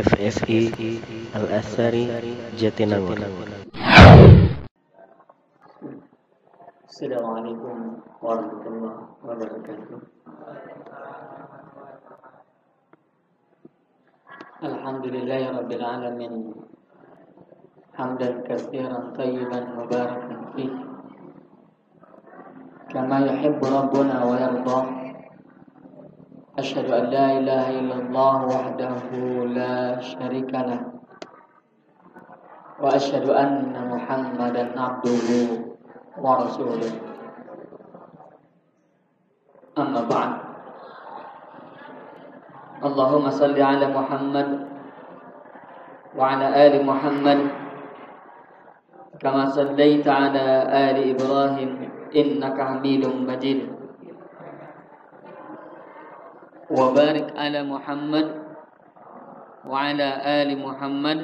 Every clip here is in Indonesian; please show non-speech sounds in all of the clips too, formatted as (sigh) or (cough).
FSI Al Asari Jatinangor. Assalamualaikum warahmatullahi wabarakatuh. Alhamdulillahi rabbil alamin. Hamdan katsiran tayyiban mubarakan fih. Kama yuhibbu rabbuna wa yarda. أشهد أن لا إله إلا الله وحده لا شريك له وأشهد أن محمدا عبده ورسوله. أما بعد اللهم صل على محمد وعلى آل محمد كما صليت على آل إبراهيم إنك حميد مجيد. وبارك على محمد وعلى آل محمد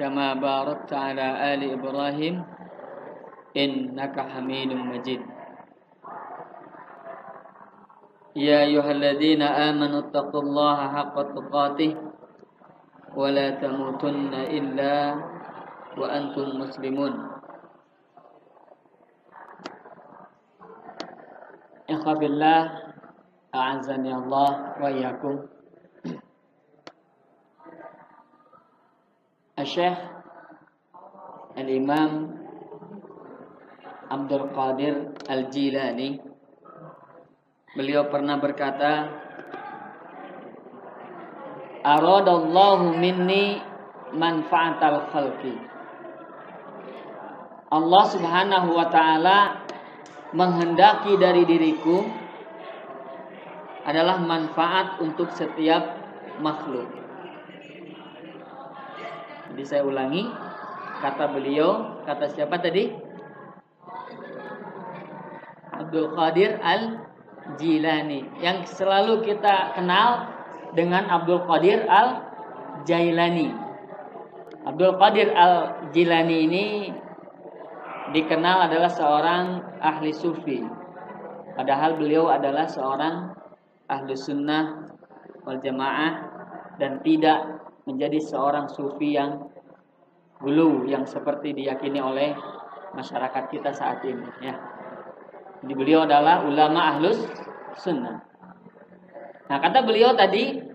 كما باركت على آل إبراهيم إنك حميد مجيد. يا أيها الذين آمنوا اتقوا الله حق تقاته ولا تموتن إلا وأنتم مسلمون. إخوة A'azani Allah wa iyakum. Syekh Al-Imam Abdul Qadir Al-Jilani beliau pernah berkata Aradallahu minni manfaatal khalqi. Allah Subhanahu wa taala menghendaki dari diriku adalah manfaat untuk setiap makhluk. Jadi saya ulangi kata beliau, kata siapa tadi? Abdul Qadir Al Jilani yang selalu kita kenal dengan Abdul Qadir Al Jailani. Abdul Qadir Al Jilani ini dikenal adalah seorang ahli sufi. Padahal beliau adalah seorang ahlu sunnah wal jamaah dan tidak menjadi seorang sufi yang gulu yang seperti diyakini oleh masyarakat kita saat ini ya. Jadi beliau adalah ulama ahlus sunnah. Nah kata beliau tadi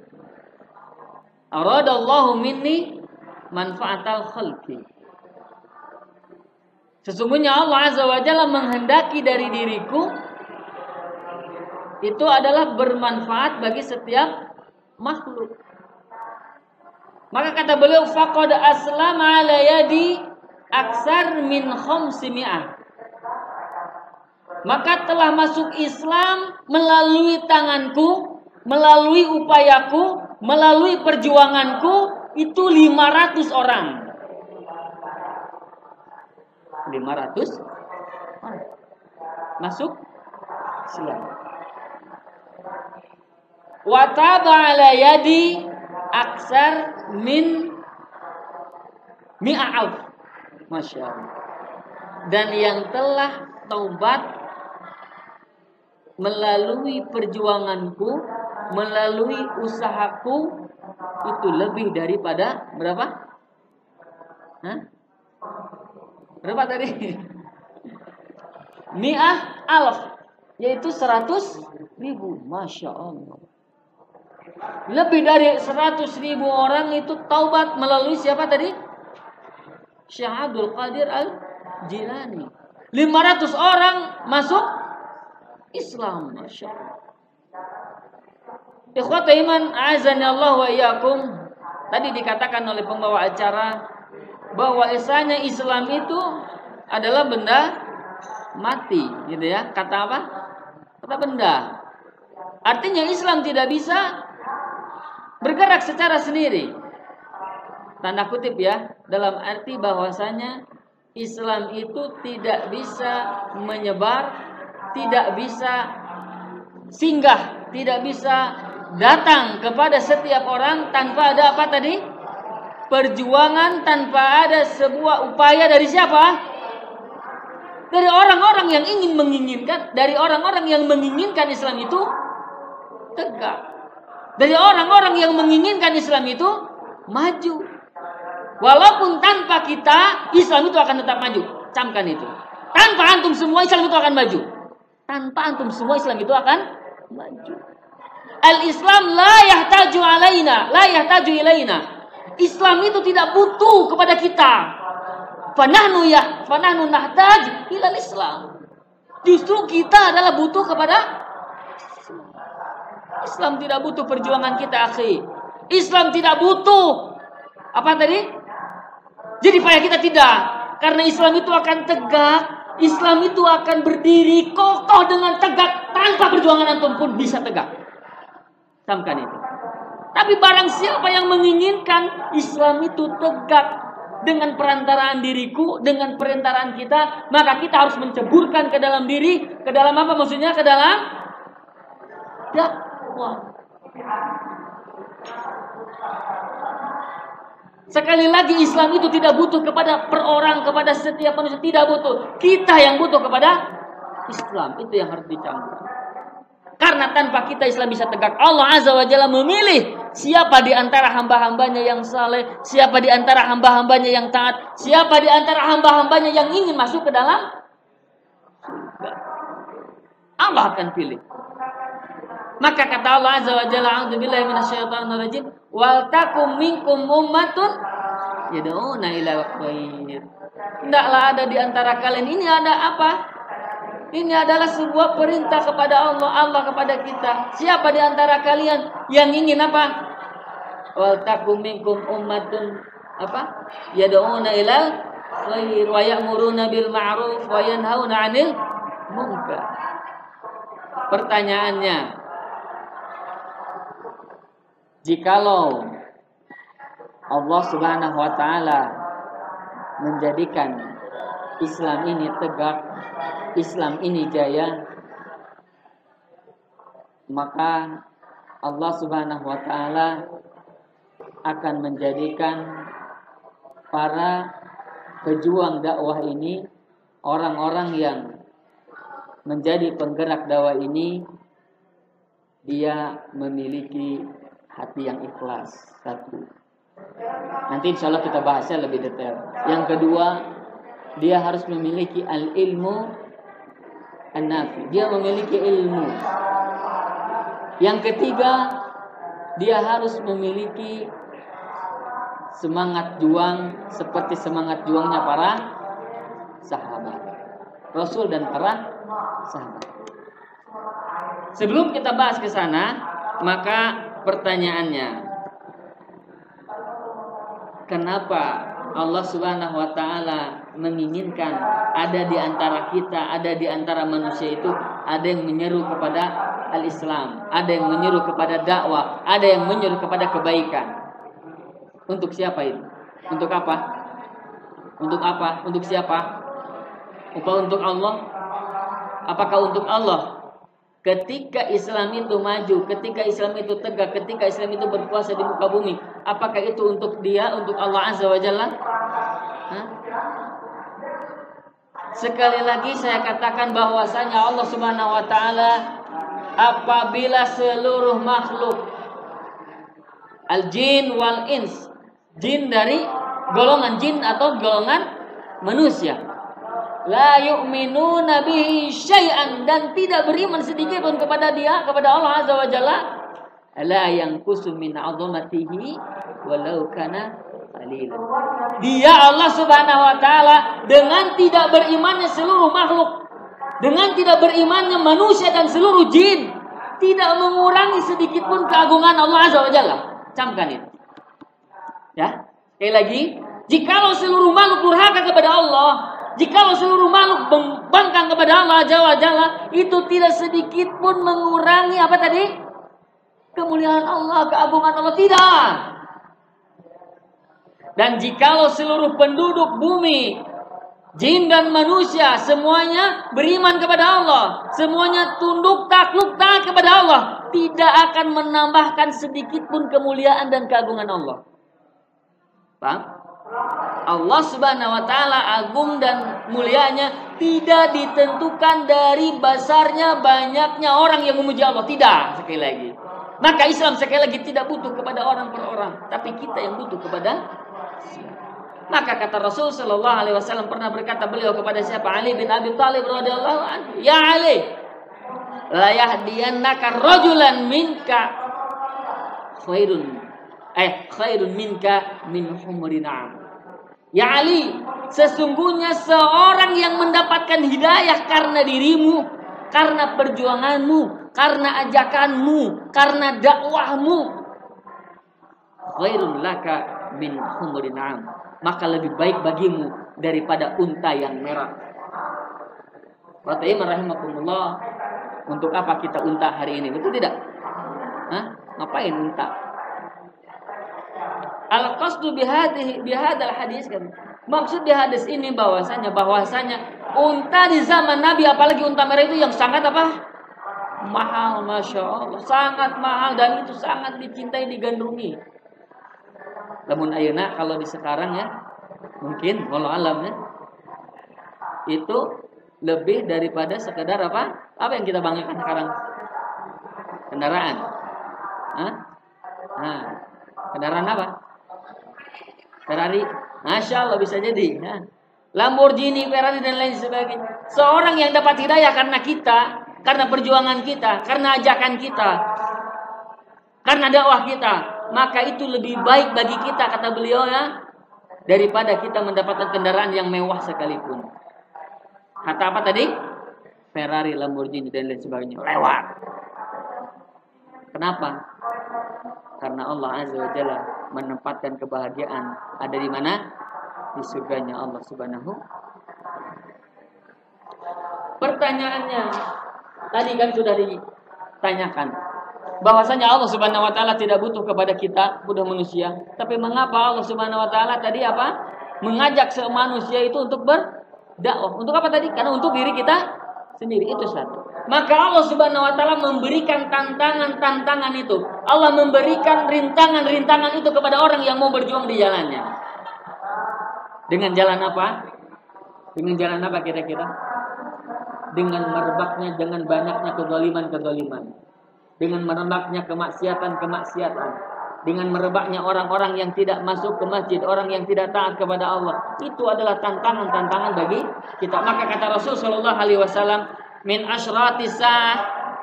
Aradallahu minni manfaatal khalqi. Sesungguhnya Allah Azza wa Jalla menghendaki dari diriku itu adalah bermanfaat bagi setiap makhluk. Maka kata beliau faqad aslama ala yadi aksar min khamsimi'ah. Maka telah masuk Islam melalui tanganku, melalui upayaku, melalui perjuanganku itu 500 orang. 500 masuk Islam. Wataba ala yadi aksar min mi'a'af. Masya Allah. Dan yang telah taubat melalui perjuanganku, melalui usahaku itu lebih daripada berapa? Hah? Berapa tadi? (laughs) Mi'ah alaf yaitu seratus ribu. Masya Allah. Lebih dari 100 ribu orang itu taubat melalui siapa tadi? Syekh Abdul Qadir Al-Jilani. 500 orang masuk Islam. Masya Allah. Ikhwata iman azani Allah wa iyakum. Tadi dikatakan oleh pembawa acara bahwa esanya Islam itu adalah benda mati, gitu ya. Kata apa? Kata benda. Artinya Islam tidak bisa bergerak secara sendiri. Tanda kutip ya, dalam arti bahwasanya Islam itu tidak bisa menyebar, tidak bisa singgah, tidak bisa datang kepada setiap orang tanpa ada apa tadi? Perjuangan tanpa ada sebuah upaya dari siapa? Dari orang-orang yang ingin menginginkan, dari orang-orang yang menginginkan Islam itu tegak. Dari orang-orang yang menginginkan Islam itu maju. Walaupun tanpa kita, Islam itu akan tetap maju. Camkan itu. Tanpa antum semua Islam itu akan maju. Tanpa antum semua Islam itu akan maju. Al-Islam la yahtaju alaina, la yahtaju ilaina. Islam itu tidak butuh kepada kita. Fanahnu ya, fanahnu nahtaj ilal Islam. Justru kita adalah butuh kepada Islam tidak butuh perjuangan kita, akhi. Islam tidak butuh apa tadi? Jadi payah kita tidak. Karena Islam itu akan tegak, Islam itu akan berdiri kokoh dengan tegak tanpa perjuangan antum pun bisa tegak. Camkan itu. Tapi barang siapa yang menginginkan Islam itu tegak dengan perantaraan diriku, dengan perantaraan kita, maka kita harus menceburkan ke dalam diri, ke dalam apa maksudnya? Ke dalam dakwah. Sekali lagi Islam itu tidak butuh kepada per orang, kepada setiap manusia. Tidak butuh. Kita yang butuh kepada Islam. Itu yang harus dicamkan. Karena tanpa kita Islam bisa tegak. Allah Azza wa Jalla memilih siapa di antara hamba-hambanya yang saleh, siapa di antara hamba-hambanya yang taat, siapa di antara hamba-hambanya yang ingin masuk ke dalam Allah akan pilih. Maka kata Allah Azza wa Jalla, "A'udzubillahi minasyaitonir rajim, wal takum minkum ummatun yad'una ila khair." Hendaklah ada di antara kalian ini ada apa? Ini adalah sebuah perintah kepada Allah, Allah kepada kita. Siapa di antara kalian yang ingin apa? Wal takum minkum ummatun apa? Yad'una ila khair wa ya'muruna bil ma'ruf wa yanhauna 'anil munkar. Pertanyaannya, Jikalau Allah Subhanahu wa taala menjadikan Islam ini tegak, Islam ini jaya, maka Allah Subhanahu wa taala akan menjadikan para pejuang dakwah ini orang-orang yang menjadi penggerak dakwah ini dia memiliki hati yang ikhlas satu. Nanti insya Allah kita bahasnya lebih detail. Yang kedua dia harus memiliki al ilmu an nafi dia memiliki ilmu. Yang ketiga dia harus memiliki semangat juang seperti semangat juangnya para sahabat. Rasul dan para sahabat. Sebelum kita bahas ke sana maka pertanyaannya kenapa Allah Subhanahu wa taala menginginkan ada di antara kita, ada di antara manusia itu ada yang menyeru kepada al-Islam, ada yang menyeru kepada dakwah, ada yang menyeru kepada kebaikan. Untuk siapa itu? Untuk apa? Untuk apa? Untuk siapa? Apa untuk Allah? Apakah untuk Allah? Ketika Islam itu maju, ketika Islam itu tegak, ketika Islam itu berkuasa di muka bumi, apakah itu untuk dia, untuk Allah Azza wa Jalla? Sekali lagi saya katakan bahwasanya Allah Subhanahu wa taala apabila seluruh makhluk al-jin wal ins, jin dari golongan jin atau golongan manusia la yu'minuna bihi syai'an. Dan tidak beriman sedikit pun kepada dia kepada Allah azza wa jalla. La yang min 'azamatihi walau kana qalilan. Dia Allah subhanahu wa taala dengan tidak berimannya seluruh makhluk dengan tidak berimannya manusia dan seluruh jin tidak mengurangi sedikit pun keagungan Allah azza wa jalla. Camkan itu. Ya. Sekali lagi jikalau seluruh makhluk durhaka kepada Allah jika seluruh makhluk membangkang kepada Allah Jawa Jalla, itu tidak sedikit pun mengurangi apa tadi? Kemuliaan Allah, keagungan Allah tidak. Dan jikalau seluruh penduduk bumi, jin dan manusia semuanya beriman kepada Allah, semuanya tunduk takluk taat kepada Allah, tidak akan menambahkan sedikit pun kemuliaan dan keagungan Allah. Paham? Allah Subhanahu wa taala agung dan mulianya tidak ditentukan dari besarnya banyaknya orang yang memuji Allah. Tidak, sekali lagi. Maka Islam sekali lagi tidak butuh kepada orang per orang, tapi kita yang butuh kepada maka kata Rasul Shallallahu Alaihi Wasallam pernah berkata beliau kepada siapa Ali bin Abi Thalib radhiyallahu anhu, ya Ali, la yahdiyannaka rajulan minka khairun eh khairun minka min humri Ya Ali, sesungguhnya seorang yang mendapatkan hidayah karena dirimu, karena perjuanganmu, karena ajakanmu, karena dakwahmu, khairun laka min humri maka lebih baik bagimu daripada unta yang merah. Iman rahimakumullah. Untuk apa kita unta hari ini? Betul tidak? Hah? Ngapain unta? Al qasdu bihadal hadis kan. Maksud di hadis ini bahwasanya bahwasanya unta di zaman Nabi apalagi unta merah itu yang sangat apa? Mahal, masya Allah, sangat mahal dan itu sangat dicintai digandrungi. Namun ayuna kalau di sekarang ya mungkin kalau alam ya itu lebih daripada sekedar apa? Apa yang kita banggakan sekarang? Kendaraan. Hah? Nah, kendaraan apa? Ferrari. Masya Allah bisa jadi. Nah. Lamborghini, Ferrari dan lain sebagainya. Seorang yang dapat hidayah karena kita, karena perjuangan kita, karena ajakan kita, karena dakwah kita, maka itu lebih baik bagi kita kata beliau ya daripada kita mendapatkan kendaraan yang mewah sekalipun. Kata apa tadi? Ferrari, Lamborghini dan lain sebagainya lewat. Kenapa? Karena Allah Azza wa Jalla menempatkan kebahagiaan ada di mana? Di surganya Allah Subhanahu. Pertanyaannya tadi kan sudah ditanyakan bahwasanya Allah Subhanahu wa taala tidak butuh kepada kita butuh manusia. Tapi mengapa Allah Subhanahu wa taala tadi apa? Mengajak manusia itu untuk berdakwah. Untuk apa tadi? Karena untuk diri kita sendiri itu satu. Maka Allah Subhanahu wa taala memberikan tantangan-tantangan itu. Allah memberikan rintangan-rintangan itu kepada orang yang mau berjuang di jalannya. Dengan jalan apa? Dengan jalan apa kira-kira? Dengan merebaknya, dengan banyaknya kezaliman-kezaliman dengan merebaknya kemaksiatan-kemaksiatan, dengan merebaknya orang-orang yang tidak masuk ke masjid, orang yang tidak taat kepada Allah. Itu adalah tantangan-tantangan bagi kita. Maka kata Rasul Shallallahu Alaihi Wasallam, min ashrati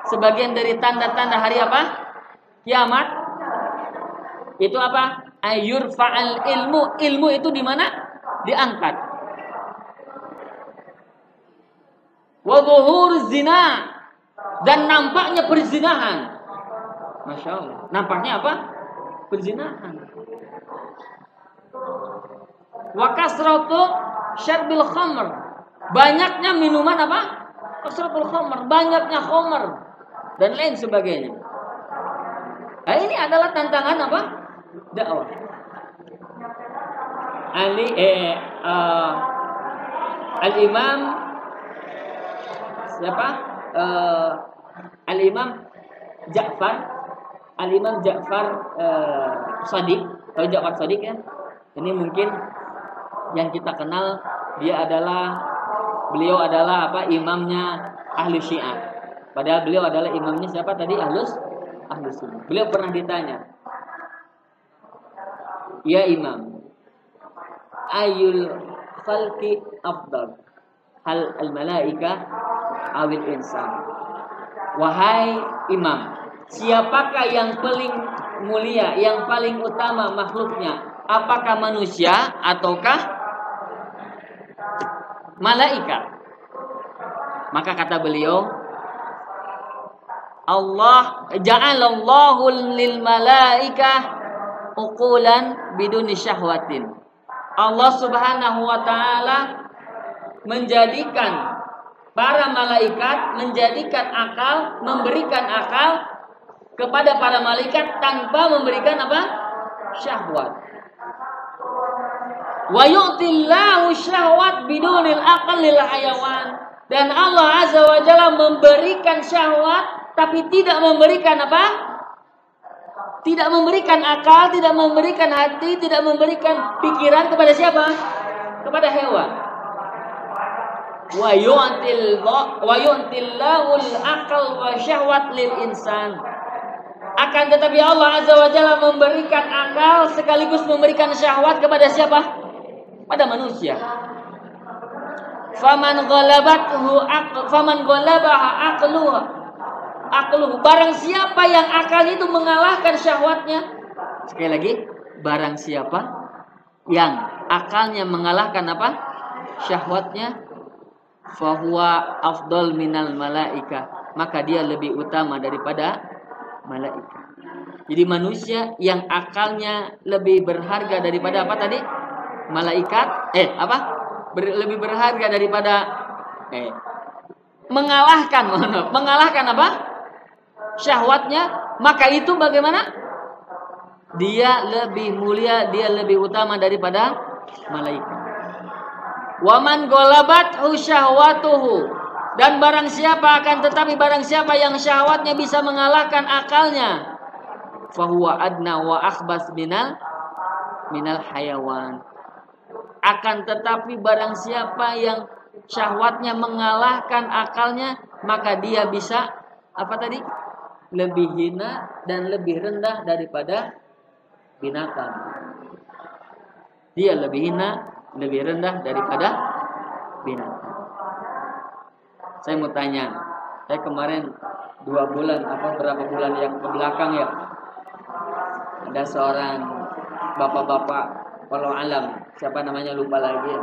sebagian dari tanda-tanda hari apa? Kiamat. Itu apa? Ayur fa'al ilmu. Ilmu itu di mana? Diangkat. Wabuhur zina dan nampaknya perzinahan. Masya Allah. Nampaknya apa? Perzinahan. Wa kasratu syarbil khamr. Banyaknya minuman apa? Kasratul khamr. Banyaknya khamr. Dan lain sebagainya. Nah, ini adalah tantangan apa? Dakwah. Ali eh uh, Al Imam siapa? Uh, Al-Imam Ja'far Al-Imam Ja'far uh, Sadiq atau Ja'far Sadiq ya ini mungkin yang kita kenal dia adalah beliau adalah apa? Imamnya ahli syiah. Padahal beliau adalah imamnya siapa tadi? Ahlus ahli sunnah. Beliau pernah ditanya ya imam ayul khalqi afdal? Hal al malaika awil insan? Wahai imam, siapakah yang paling mulia, yang paling utama makhluknya? Apakah manusia ataukah malaikat? Maka kata beliau, Allah ja'alallahu lil malaikah uqulan biduni syahwatin. Allah Subhanahu wa taala menjadikan para malaikat menjadikan akal, memberikan akal kepada para malaikat tanpa memberikan apa? syahwat. Wa yu'tillahu syahwat bidunil aqal lil hayawan. Dan Allah Azza wa Jalla memberikan syahwat tapi tidak memberikan apa? Tidak memberikan akal, tidak memberikan hati, tidak memberikan pikiran kepada siapa? Kepada hewan wa yu'til wa yu'tillahul akal wa syahwat lil insan Akan tetapi Allah Azza wa Jalla memberikan akal sekaligus memberikan syahwat kepada siapa? Pada manusia. Faman ghalabathu faman ghalabaha aqluha aqluhu. Barang siapa yang akal itu mengalahkan syahwatnya sekali lagi barang siapa yang akalnya mengalahkan apa? Syahwatnya fahuwa afdal minal malaika. Maka dia lebih utama daripada malaikat jadi manusia yang akalnya lebih berharga daripada apa tadi malaikat eh apa? Ber, lebih berharga daripada eh, mengalahkan (laughs) mengalahkan apa? Syahwatnya maka itu bagaimana? Dia lebih mulia dia lebih utama daripada malaikat. Waman golabat syahwatuhu. Dan barang siapa akan tetapi barang siapa yang syahwatnya bisa mengalahkan akalnya fahuwa adna wa akhbas minal minal hayawan akan tetapi barang siapa yang syahwatnya mengalahkan akalnya, maka dia bisa apa tadi? Lebih hina dan lebih rendah daripada binatang. Dia lebih hina, lebih rendah daripada binatang. Saya mau tanya, saya kemarin dua bulan apa berapa bulan yang ke belakang ya ada seorang bapak-bapak walau alam. Siapa namanya lupa lagi ya.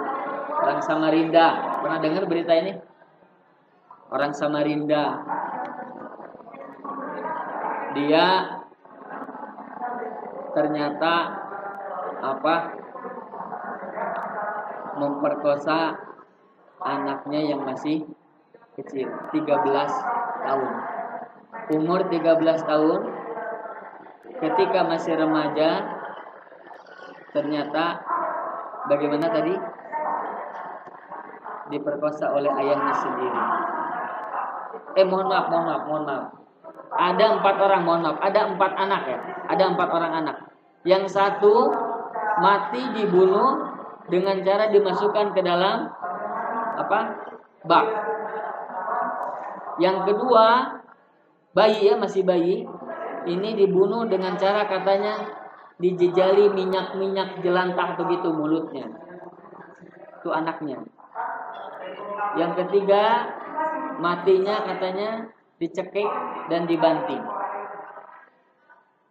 orang Samarinda. Pernah dengar berita ini? Orang Samarinda. Dia ternyata apa? Memperkosa anaknya yang masih kecil 13 tahun. Umur 13 tahun ketika masih remaja ternyata bagaimana tadi diperkosa oleh ayahnya sendiri. Eh mohon maaf, mohon maaf, mohon maaf. Ada empat orang, mohon maaf, ada empat anak ya, ada empat orang anak. Yang satu mati dibunuh dengan cara dimasukkan ke dalam apa bak. Yang kedua bayi ya masih bayi ini dibunuh dengan cara katanya dijejali minyak-minyak jelantah begitu mulutnya. Itu anaknya. Yang ketiga, matinya katanya dicekik dan dibanting.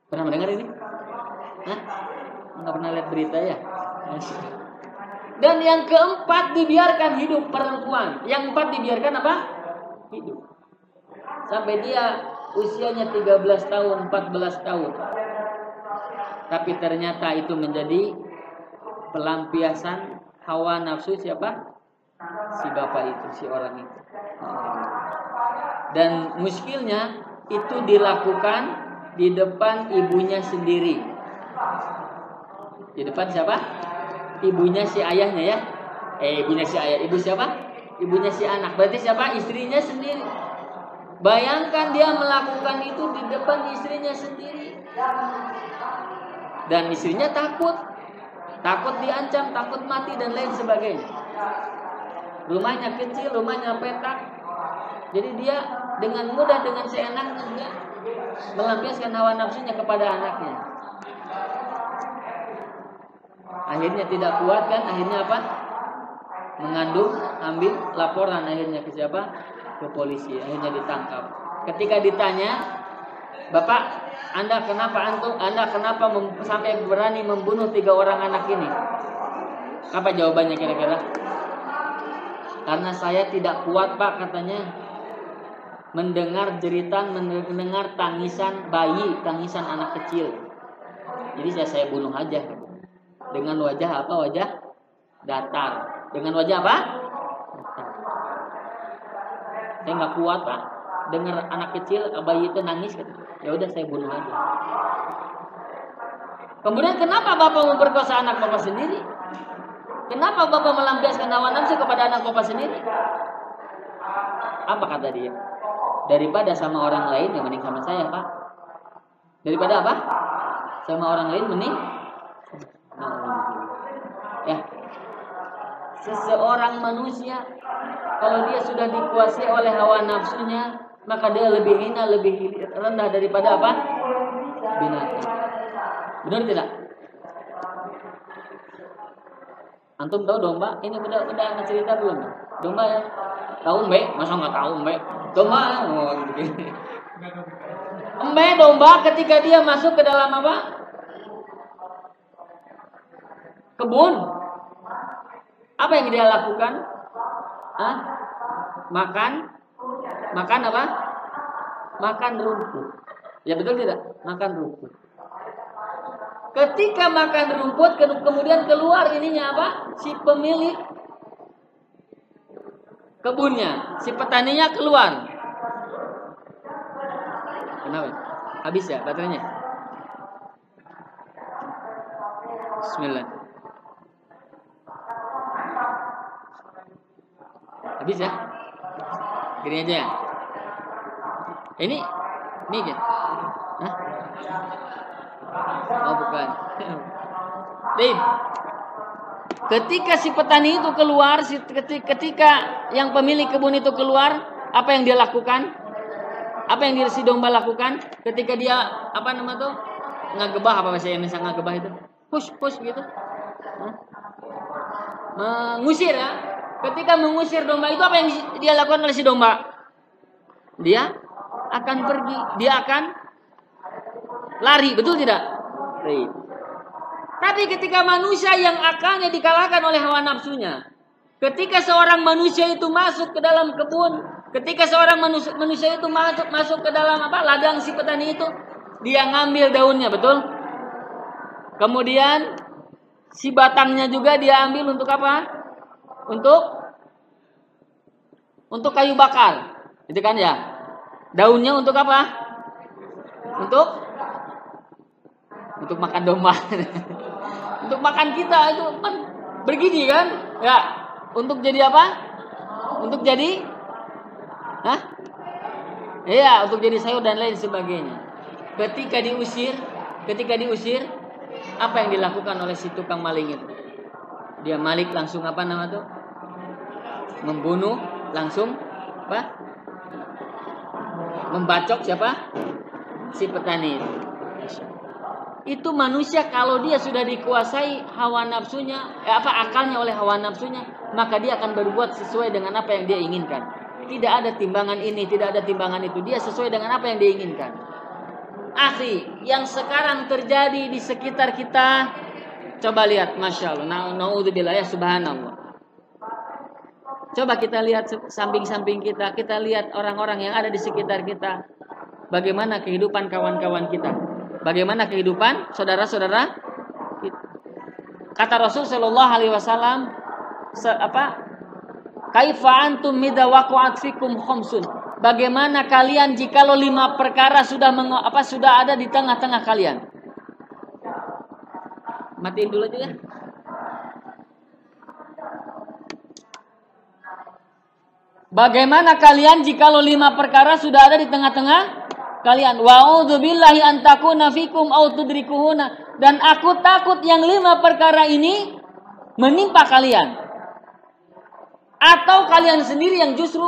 Pernah mendengar ini? Hah? Enggak pernah lihat berita ya? Dan yang keempat dibiarkan hidup perempuan. Yang empat dibiarkan apa? Hidup. Sampai dia usianya 13 tahun, 14 tahun. Tapi ternyata itu menjadi pelampiasan hawa nafsu siapa? Si bapak itu, si orang itu. Dan muskilnya itu dilakukan di depan ibunya sendiri. Di depan siapa? Ibunya si ayahnya ya. Eh, ibunya si ayah. Ibu siapa? Ibunya si anak. Berarti siapa? Istrinya sendiri. Bayangkan dia melakukan itu di depan istrinya sendiri dan istrinya takut. Takut diancam takut mati dan lain sebagainya. Rumahnya kecil rumahnya petak. Jadi dia dengan mudah dengan seenaknya melampiaskan hawa nafsunya kepada anaknya. Akhirnya tidak kuat kan? Akhirnya apa? Mengandung ambil laporan akhirnya ke siapa? Ke polisi. Akhirnya ditangkap. Ketika ditanya Bapak anda kenapa antum Anda kenapa sampai berani membunuh tiga orang anak ini? Apa jawabannya kira-kira? Karena saya tidak kuat Pak katanya mendengar jeritan, mendengar tangisan bayi, tangisan anak kecil. Jadi saya saya bunuh aja dengan wajah apa? Wajah datar. Dengan wajah apa? Saya nggak kuat Pak. Dengar anak kecil bayi itu nangis gitu ya udah saya bunuh aja. Kemudian kenapa bapak memperkosa anak bapak sendiri? Kenapa bapak melampiaskan hawa nafsu kepada anak bapak sendiri? Apa kata dia? Daripada sama orang lain yang mending sama saya, Pak. Daripada apa? Sama orang lain mending ya. Seseorang manusia kalau dia sudah dikuasai oleh hawa nafsunya, maka dia lebih hina, lebih rendah daripada apa? binatang. Benar tidak? Antum tahu domba? Ini udah udah cerita belum? Domba ya? Tahu mbak? Masa nggak tahu mbak? Domba oh, gitu. Domba ketika dia masuk ke dalam apa? Kebun. Apa yang dia lakukan? Hah? Makan? Makan apa? Makan rumput. Ya betul tidak? Makan rumput. Ketika makan rumput kemudian keluar ininya apa? Si pemilik kebunnya, si petaninya keluar. Kenapa? Habis ya baterainya? Bismillah. Habis ya? Gini aja ya. Ini ini ya? Hah? Oh bukan. (laughs) Dim. Ketika si petani itu keluar, ketika yang pemilik kebun itu keluar, apa yang dia lakukan? Apa yang dia si domba lakukan? Ketika dia apa nama tuh? Ngagebah apa bahasa Indonesia ngagebah itu? Push push gitu. Hah? Mengusir ya. Ketika mengusir domba itu apa yang dia lakukan oleh si domba? Dia akan pergi, dia akan lari, betul tidak? Lari. Tapi ketika manusia yang akalnya dikalahkan oleh hawa nafsunya, ketika seorang manusia itu masuk ke dalam kebun, ketika seorang manusia, manusia itu masuk masuk ke dalam apa ladang si petani itu, dia ngambil daunnya, betul? Kemudian si batangnya juga dia ambil untuk apa? Untuk untuk kayu bakar, itu kan ya? Daunnya untuk apa? Untuk untuk makan domba. (laughs) untuk makan kita itu kan begini kan? Ya, untuk jadi apa? Untuk jadi Hah? Iya, untuk jadi sayur dan lain sebagainya. Ketika diusir, ketika diusir, apa yang dilakukan oleh si tukang maling itu? Dia malik langsung apa nama tuh? Membunuh langsung apa? Membacok siapa? Si petani itu. Itu manusia kalau dia sudah dikuasai hawa nafsunya, eh, apa akalnya oleh hawa nafsunya, maka dia akan berbuat sesuai dengan apa yang dia inginkan. Tidak ada timbangan ini, tidak ada timbangan itu. Dia sesuai dengan apa yang dia inginkan. Akhi, yang sekarang terjadi di sekitar kita, coba lihat, masya Allah, naudzubillah ya subhanallah. Coba kita lihat samping-samping kita, kita lihat orang-orang yang ada di sekitar kita. Bagaimana kehidupan kawan-kawan kita? Bagaimana kehidupan saudara-saudara? Kata Rasul Shallallahu Alaihi Wasallam, apa? Kaifa antum mida waqa'at fikum? Bagaimana kalian jikalau lima perkara sudah meng, apa sudah ada di tengah-tengah kalian? Matiin dulu aja ya. Bagaimana kalian jikalau lima perkara sudah ada di tengah-tengah kalian? Wa'udzubillahi an takuna fikum aw tudrikuhuna. Dan aku takut yang lima perkara ini menimpa kalian atau kalian sendiri yang justru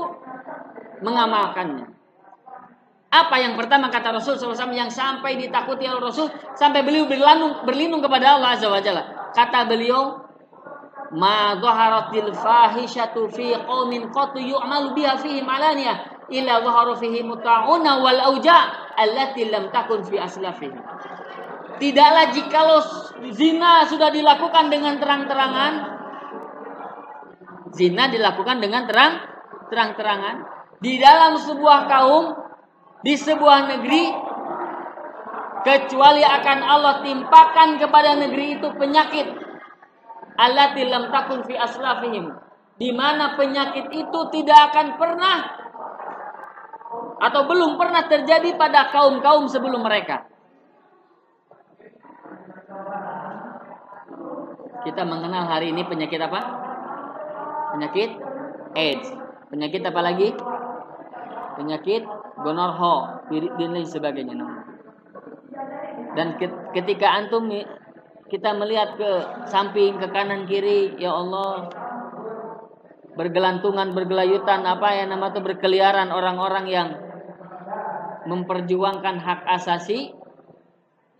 mengamalkannya. Apa yang pertama kata Rasul SAW yang sampai ditakuti oleh Rasul sampai beliau berlindung, berlindung kepada Allah Azza wa Jalla. Kata beliau, "Ma dhaharatil fahishatu fi qaumin qatu yu'malu biha fihi malaniyah illa dhaharu fihi muta'una wal auja allati lam takun fi aslafihim." Tidaklah jikalau zina sudah dilakukan dengan terang-terangan Zina dilakukan dengan terang terang-terangan di dalam sebuah kaum di sebuah negeri kecuali akan Allah timpakan kepada negeri itu penyakit allati lam takun fi aslafihim di mana penyakit itu tidak akan pernah atau belum pernah terjadi pada kaum-kaum sebelum mereka. Kita mengenal hari ini penyakit apa? penyakit AIDS, penyakit apa lagi? Penyakit gonorho, dan lain sebagainya. Dan ketika antum kita melihat ke samping, ke kanan, kiri, ya Allah, bergelantungan, bergelayutan, apa ya nama itu berkeliaran orang-orang yang memperjuangkan hak asasi,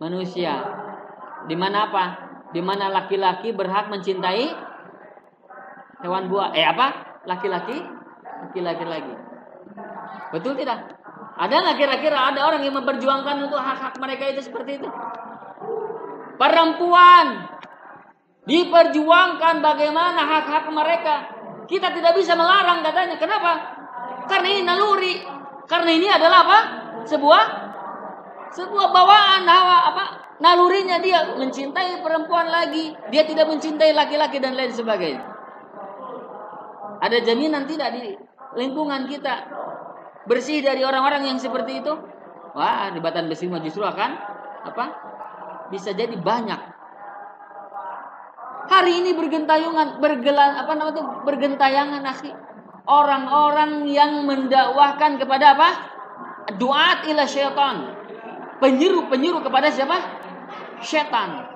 manusia. Di mana apa? Di mana laki-laki berhak mencintai hewan buah. Eh apa? Laki-laki, laki-laki lagi. Betul tidak? Ada nggak kira-kira ada orang yang memperjuangkan untuk hak-hak mereka itu seperti itu? Perempuan diperjuangkan bagaimana hak-hak mereka. Kita tidak bisa melarang katanya. Kenapa? Karena ini naluri. Karena ini adalah apa? Sebuah sebuah bawaan hawa apa? Nalurinya dia mencintai perempuan lagi, dia tidak mencintai laki-laki dan lain sebagainya. Ada jaminan tidak di lingkungan kita bersih dari orang-orang yang seperti itu? Wah, di Batan Besi justru akan apa? Bisa jadi banyak. Hari ini bergentayungan, bergelan apa namanya itu bergentayangan akhi. Orang-orang yang mendakwahkan kepada apa? Duat ila syaitan. Penyeru-penyeru kepada siapa? Setan.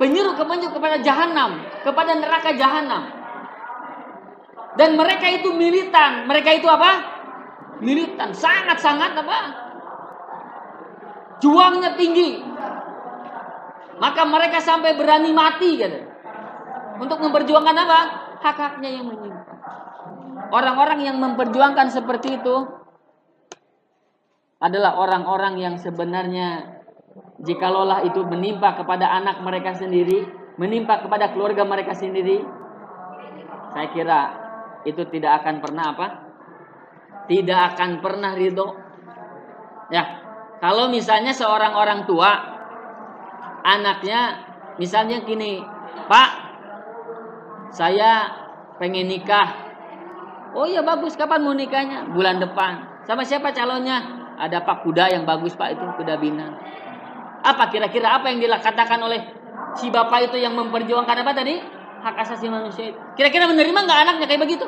Penyeru penyeru kepada jahanam, kepada neraka jahanam. Dan mereka itu militan. Mereka itu apa? Militan. Sangat-sangat apa? Juangnya tinggi. Maka mereka sampai berani mati gitu. Untuk memperjuangkan apa? Hak-haknya yang menyimpang. Orang-orang yang memperjuangkan seperti itu adalah orang-orang yang sebenarnya jikalolah itu menimpa kepada anak mereka sendiri, menimpa kepada keluarga mereka sendiri, saya kira itu tidak akan pernah apa? Tidak akan pernah ridho. Ya, kalau misalnya seorang orang tua, anaknya misalnya gini, Pak, saya pengen nikah. Oh iya bagus, kapan mau nikahnya? Bulan depan. Sama siapa calonnya? Ada Pak Kuda yang bagus Pak itu, Kuda Bina. Apa kira-kira apa yang dikatakan oleh si bapak itu yang memperjuangkan apa tadi? Hak asasi manusia. Kira-kira menerima nggak anaknya kayak begitu?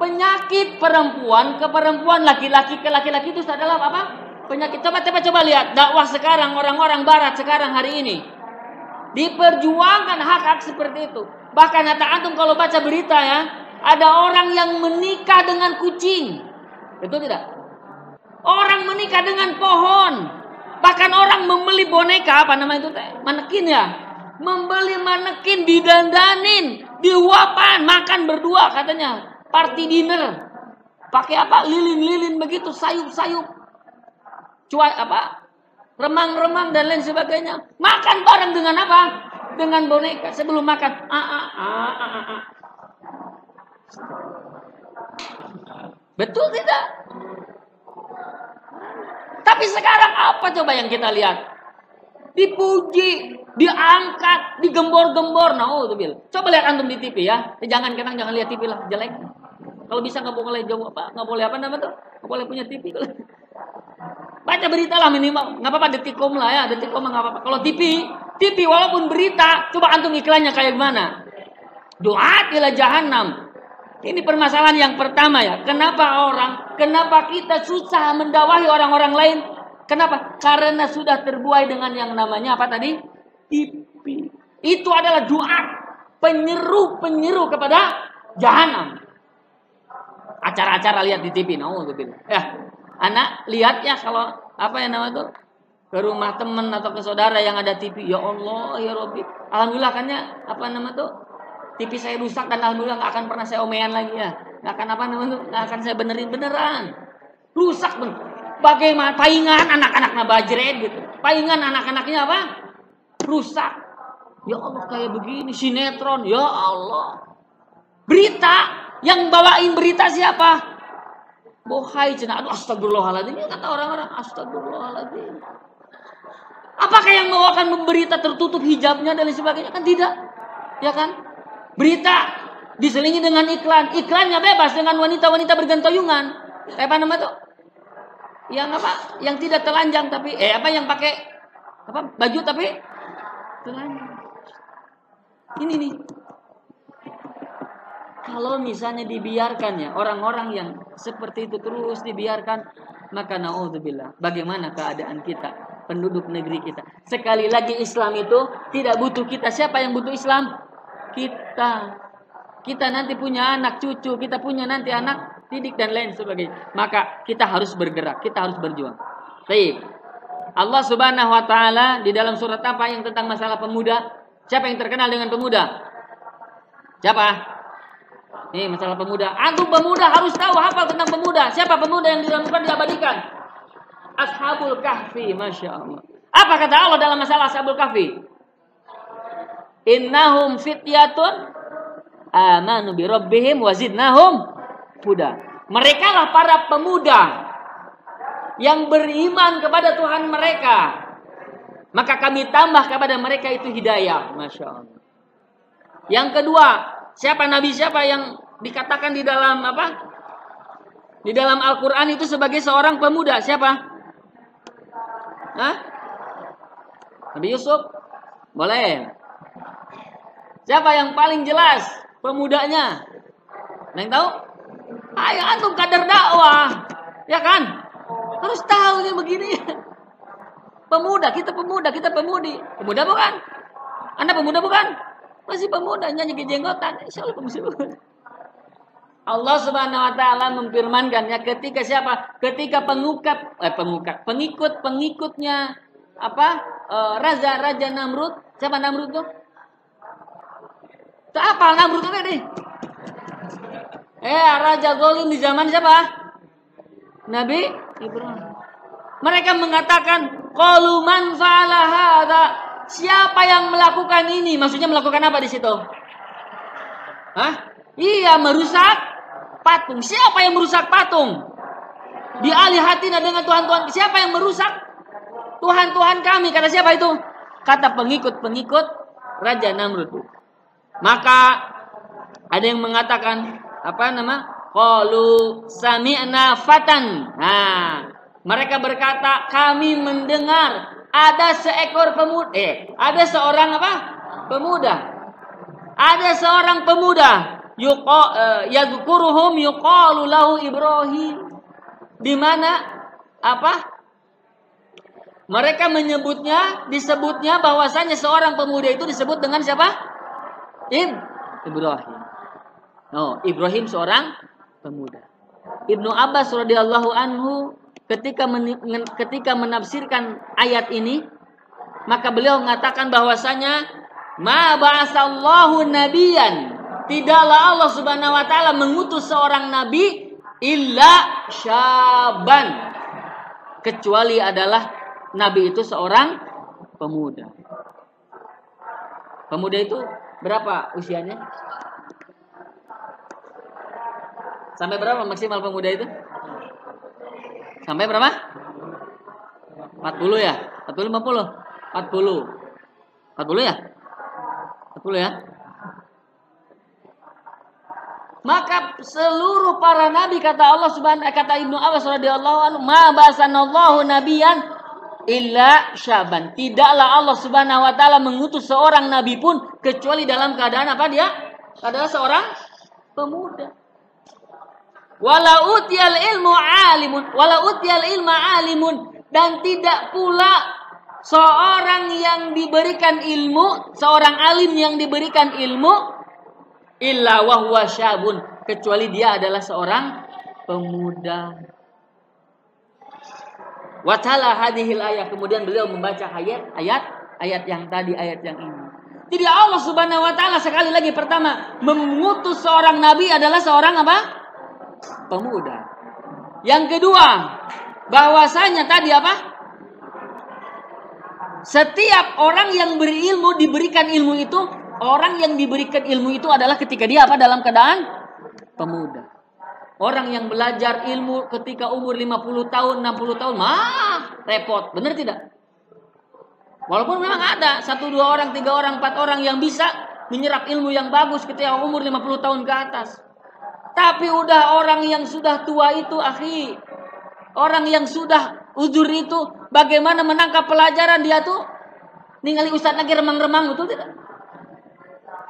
Penyakit perempuan ke perempuan, laki-laki ke laki-laki itu adalah apa? Penyakit. Coba coba coba lihat dakwah sekarang orang-orang barat sekarang hari ini. Diperjuangkan hak-hak seperti itu. Bahkan kata antum kalau baca berita ya, ada orang yang menikah dengan kucing. Betul tidak? Orang menikah dengan pohon. Bahkan orang membeli boneka apa nama itu teh? Manekin ya. Membeli manekin didandanin, diuapan, makan berdua katanya. Party dinner. Pakai apa? Lilin-lilin begitu, sayup-sayup. Cuai apa? Remang-remang dan lain sebagainya. Makan bareng dengan apa? Dengan boneka sebelum makan. Ah, ah, ah, ah, ah. Betul tidak? Tapi sekarang apa coba yang kita lihat? Dipuji, diangkat, digembor-gembor. Nah, oh, bil. Coba lihat antum di TV ya. Eh, jangan kenang, jangan lihat TV lah, jelek. Kalau bisa nggak boleh jauh apa, nggak boleh apa nama tuh, nggak boleh punya TV. Baca berita lah minimal, nggak apa-apa detikom lah ya, detikom nggak apa-apa. Kalau TV, TV walaupun berita, coba antum iklannya kayak gimana? Doa ila jahanam. Ini permasalahan yang pertama ya. Kenapa orang, kenapa kita susah mendawahi orang-orang lain? Kenapa? Karena sudah terbuai dengan yang namanya apa tadi? TV. Itu adalah doa penyeru-penyeru kepada jahanam. Acara-acara lihat di TV, nah, Ya, anak lihat ya kalau apa yang nama itu ke rumah teman atau ke saudara yang ada TV. Ya Allah, ya Robbi. Alhamdulillah kan ya apa nama tuh TV saya rusak dan alhamdulillah nggak akan pernah saya omean lagi ya. Nggak akan apa namanya nggak akan saya benerin beneran. Rusak ben. Bagaimana paingan anak-anak nabajret gitu. Paingan anak-anaknya apa? Rusak. Ya Allah kayak begini sinetron. Ya Allah. Berita yang bawain berita siapa? Bohai cina. Aduh astagfirullahaladzim. Ya kata orang-orang astagfirullahaladzim. Apakah yang membawakan berita tertutup hijabnya dan sebagainya? Kan tidak. Ya kan? Berita diselingi dengan iklan. Iklannya bebas dengan wanita-wanita bergantayungan. Eh, apa nama tuh? Yang apa? Yang tidak telanjang tapi eh apa yang pakai apa baju tapi telanjang. Ini nih. Kalau misalnya dibiarkan ya orang-orang yang seperti itu terus dibiarkan maka naudzubillah bagaimana keadaan kita penduduk negeri kita. Sekali lagi Islam itu tidak butuh kita. Siapa yang butuh Islam? kita. Kita nanti punya anak cucu, kita punya nanti anak didik dan lain sebagainya. Maka kita harus bergerak, kita harus berjuang. Baik. Allah Subhanahu wa taala di dalam surat apa yang tentang masalah pemuda? Siapa yang terkenal dengan pemuda? Siapa? Nih masalah pemuda. Antum pemuda harus tahu hafal tentang pemuda. Siapa pemuda yang di diabadikan? Ashabul Kahfi, masya Allah. Apa kata Allah dalam masalah Ashabul Kahfi? Innahum fityatun amanu bi rabbihim wazidnahum huda. Mereka lah para pemuda yang beriman kepada Tuhan mereka. Maka kami tambah kepada mereka itu hidayah. Masya Allah. Yang kedua, siapa nabi siapa yang dikatakan di dalam apa? Di dalam Al-Quran itu sebagai seorang pemuda. Siapa? Hah? Nabi Yusuf? Boleh. Siapa yang paling jelas pemudanya? Yang tahu? Ayo antum kader dakwah. Ya kan? Harus tahu nih begini. Pemuda, kita pemuda, kita pemudi. Pemuda bukan? Anda pemuda bukan? Masih pemuda nyanyi ke jenggotan. Insya Allah pemuda. Allah Subhanahu wa taala memfirmankan ya ketika siapa? Ketika pengukap eh pengukap, pengikut-pengikutnya apa? Eh, raja-raja Namrud. Siapa Namrud tuh? Tak apa Namrud tuh nih? Eh, raja Golim di zaman siapa? Nabi Ibrahim. Mereka mengatakan, "Qalu man fa'ala hadza?" Siapa yang melakukan ini? Maksudnya melakukan apa di situ? Hah? Iya, merusak patung. Siapa yang merusak patung? Di alihatina dengan Tuhan-Tuhan. Siapa yang merusak? Tuhan-Tuhan kami. Kata siapa itu? Kata pengikut-pengikut Raja Namrud. Maka ada yang mengatakan apa nama? Qalu sami'na fatan. Nah, mereka berkata, kami mendengar ada seekor pemuda, eh, ada seorang apa? Pemuda. Ada seorang pemuda. Yuqa uh, yuqalu lahu Ibrahim. Di mana apa? Mereka menyebutnya, disebutnya bahwasanya seorang pemuda itu disebut dengan siapa? Ib Ibrahim. Oh, Ibrahim seorang pemuda. Ibnu Abbas radhiyallahu anhu ketika men, ketika menafsirkan ayat ini maka beliau mengatakan bahwasanya ma ba'asallahu nabiyan tidaklah Allah Subhanahu wa taala mengutus seorang nabi illa syaban kecuali adalah nabi itu seorang pemuda. Pemuda itu berapa usianya? Sampai berapa maksimal pemuda itu? Sampai berapa? 40 ya? 40 50? 40. 40 ya? 40 ya? Maka seluruh para nabi kata Allah Subhanahu kata Ibnu Abbas radhiyallahu anhu, "Ma basanallahu nabiyan illa syaban." Tidaklah Allah Subhanahu wa taala mengutus seorang nabi pun kecuali dalam keadaan apa dia? Adalah seorang pemuda. Wala utiyal ilmu alimun, wala utiyal ilma alimun dan tidak pula seorang yang diberikan ilmu, seorang alim yang diberikan ilmu illa wahwa syabun kecuali dia adalah seorang pemuda. Watala hadhil ayat kemudian beliau membaca ayat ayat ayat yang tadi ayat yang ini. Jadi Allah Subhanahu wa taala sekali lagi pertama mengutus seorang nabi adalah seorang apa? Pemuda. Yang kedua, bahwasanya tadi apa? Setiap orang yang berilmu diberikan ilmu itu, orang yang diberikan ilmu itu adalah ketika dia apa dalam keadaan pemuda. Orang yang belajar ilmu ketika umur 50 tahun, 60 tahun, mah repot. Benar tidak? Walaupun memang ada satu dua orang, tiga orang, empat orang yang bisa menyerap ilmu yang bagus ketika umur 50 tahun ke atas. Tapi udah orang yang sudah tua itu, akhi. Orang yang sudah ujur itu, bagaimana menangkap pelajaran dia tuh? Ningali ustaz lagi remang-remang, betul tidak?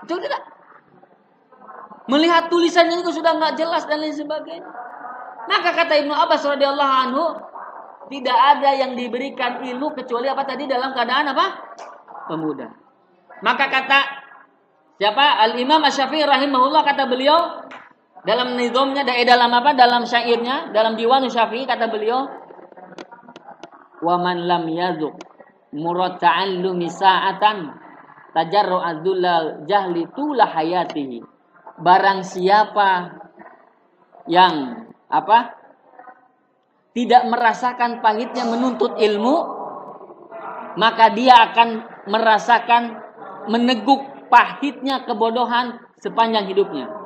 Betul tidak? Melihat tulisannya itu sudah nggak jelas dan lain sebagainya. Maka kata Ibnu Abbas radhiyallahu anhu, tidak ada yang diberikan ilmu kecuali apa tadi dalam keadaan apa? Pemuda. Maka kata siapa? Al Imam Asy-Syafi'i rahimahullah kata beliau, dalam nizomnya, dalam apa? Dalam syairnya, dalam diwan Syafi'i kata beliau, wa man lam yazuk murad ta'allumi sa'atan tajarru adzulal jahli tula hayatihi. Barang siapa yang apa? Tidak merasakan pahitnya menuntut ilmu maka dia akan merasakan meneguk pahitnya kebodohan sepanjang hidupnya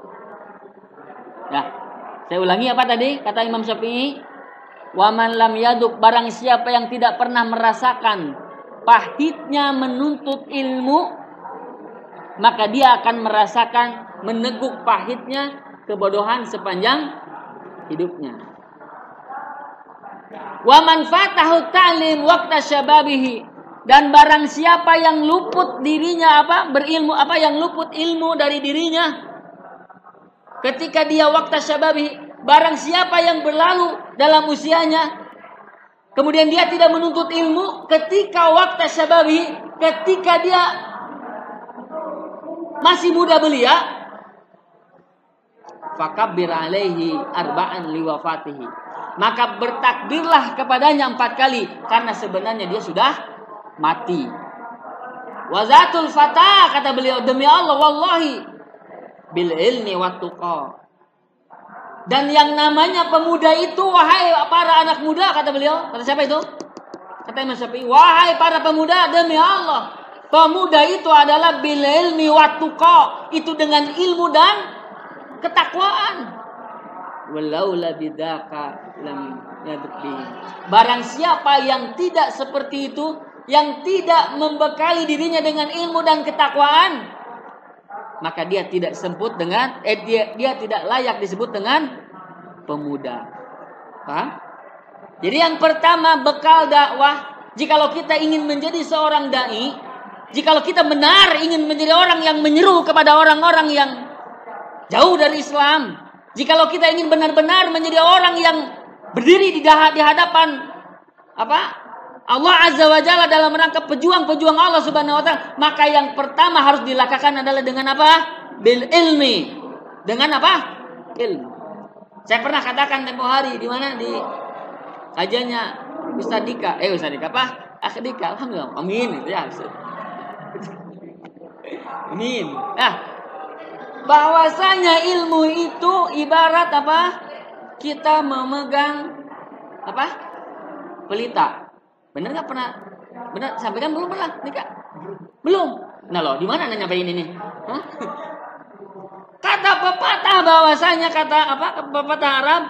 ya saya ulangi apa tadi? Kata Imam Syafi'i Waman lam yaduk barang siapa yang tidak pernah merasakan pahitnya menuntut ilmu maka dia akan merasakan meneguk pahitnya kebodohan sepanjang hidupnya. Waman fatahu ta'lim waktu syababihi dan barang siapa yang luput dirinya apa? Berilmu apa? Yang luput ilmu dari dirinya ketika dia waktu syababihi Barang siapa yang berlalu dalam usianya Kemudian dia tidak menuntut ilmu ketika waktu syababi, ketika dia masih muda belia, fakabbir alaihi arba'an liwafatihi. Maka bertakbirlah kepadanya empat kali karena sebenarnya dia sudah mati. Wazatul fatah kata beliau demi Allah wallahi bil ilmi wa dan yang namanya pemuda itu wahai para anak muda kata beliau. Kata siapa itu? Kata Imam Syafi'i, wahai para pemuda demi Allah, pemuda itu adalah bil ilmi watuqa, itu dengan ilmu dan ketakwaan. Walaula bidaka lam yadbi. Barang siapa yang tidak seperti itu, yang tidak membekali dirinya dengan ilmu dan ketakwaan, maka dia tidak semput dengan eh dia dia tidak layak disebut dengan pemuda. Paham? Jadi yang pertama bekal dakwah, jikalau kita ingin menjadi seorang dai, jikalau kita benar ingin menjadi orang yang menyeru kepada orang-orang yang jauh dari Islam, jikalau kita ingin benar-benar menjadi orang yang berdiri di hadapan apa Allah Azza wa Jalla dalam rangka pejuang-pejuang Allah Subhanahu wa taala, maka yang pertama harus dilakukan adalah dengan apa? Bil ilmi. Dengan apa? Ilmu. Saya pernah katakan tempo hari di mana di kajiannya Ustaz Dika. Eh Ustaz Dika apa? Akh Dika. Alhamdulillah. Amin. Ya. Amin. Nah, bahwasanya ilmu itu ibarat apa? Kita memegang apa? Pelita Bener nggak pernah? Bener sampaikan belum pernah nikah? Belum. Nah loh, di mana nanya ini nih? Hah? Kata pepatah bahwasanya kata apa? Pepatah Arab,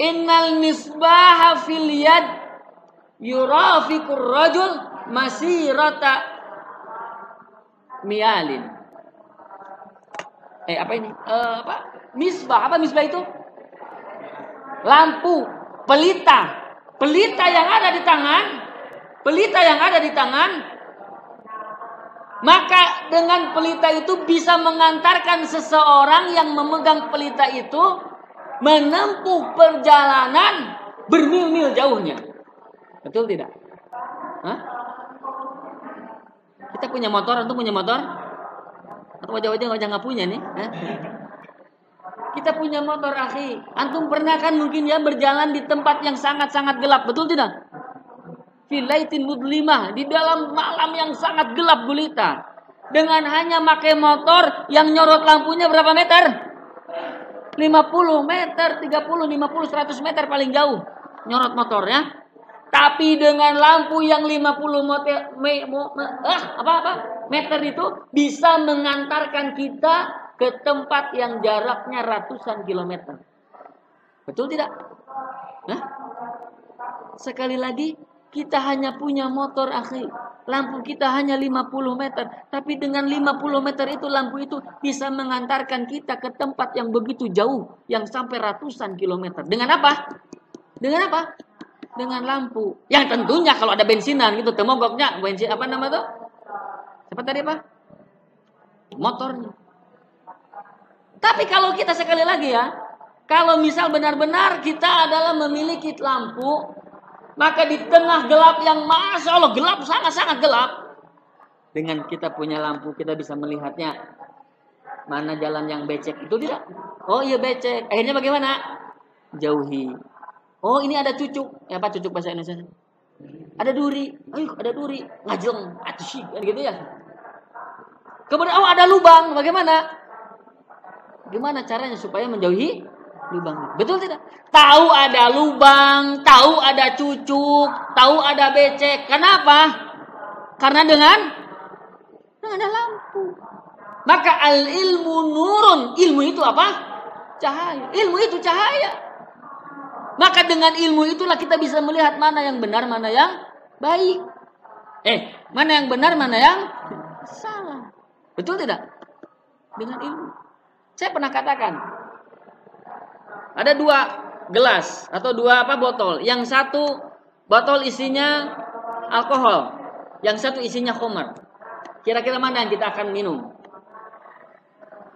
Innal misbaha fil yad yurafikur rajul masirata mialin. Eh apa ini? Uh, apa? Misbah apa misbah itu? Lampu, pelita pelita yang ada di tangan, pelita yang ada di tangan, maka dengan pelita itu bisa mengantarkan seseorang yang memegang pelita itu menempuh perjalanan bermil-mil jauhnya. Betul tidak? Hah? Kita punya motor, atau punya motor? Atau wajah-wajah wajah nggak punya nih? Hah? Kita punya motor akhi. Antum pernah kan mungkin ya berjalan di tempat yang sangat-sangat gelap, betul tidak? Filaitin mudlimah di dalam malam yang sangat gelap gulita. Dengan hanya pakai motor yang nyorot lampunya berapa meter? 50 meter, 30, 50, 100 meter paling jauh nyorot motornya. Tapi dengan lampu yang 50 meter, me, me, eh, apa apa meter itu bisa mengantarkan kita ke tempat yang jaraknya ratusan kilometer. Betul tidak? Nah, sekali lagi kita hanya punya motor akhi. Lampu kita hanya 50 meter. Tapi dengan 50 meter itu lampu itu bisa mengantarkan kita ke tempat yang begitu jauh. Yang sampai ratusan kilometer. Dengan apa? Dengan apa? Dengan lampu. Yang tentunya kalau ada bensinan gitu. Temogoknya. Bensin apa nama tuh? Siapa tadi apa? Motornya. Tapi kalau kita sekali lagi ya, kalau misal benar-benar kita adalah memiliki lampu, maka di tengah gelap yang masya Allah gelap sangat-sangat gelap, dengan kita punya lampu kita bisa melihatnya mana jalan yang becek itu tidak. Oh iya becek. Akhirnya bagaimana? Jauhi. Oh ini ada cucuk. Ya apa cucuk bahasa Indonesia? Ada duri, ayo ada duri, ngajeng, atuh gitu ya. Kemudian oh ada lubang, bagaimana? Gimana caranya supaya menjauhi lubang? Betul tidak? Tahu ada lubang, tahu ada cucuk, tahu ada becek. Kenapa? Karena dengan dengan ada lampu. Maka al ilmu nurun. Ilmu itu apa? Cahaya. Ilmu itu cahaya. Maka dengan ilmu itulah kita bisa melihat mana yang benar, mana yang baik. Eh, mana yang benar, mana yang salah. Betul tidak? Dengan ilmu. Saya pernah katakan, ada dua gelas atau dua apa botol. Yang satu botol isinya alkohol, yang satu isinya khamar. Kira-kira mana yang kita akan minum?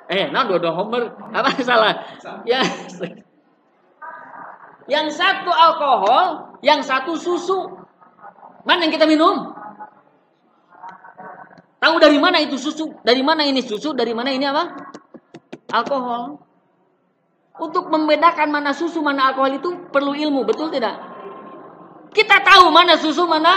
Eh, nah dua-dua homer apa salah? Ya. Yang satu alkohol, yang satu susu. Mana yang kita minum? Tahu dari mana itu susu? Dari mana ini susu? Dari mana ini apa? Alkohol. Untuk membedakan mana susu, mana alkohol itu perlu ilmu, betul tidak? Kita tahu mana susu, mana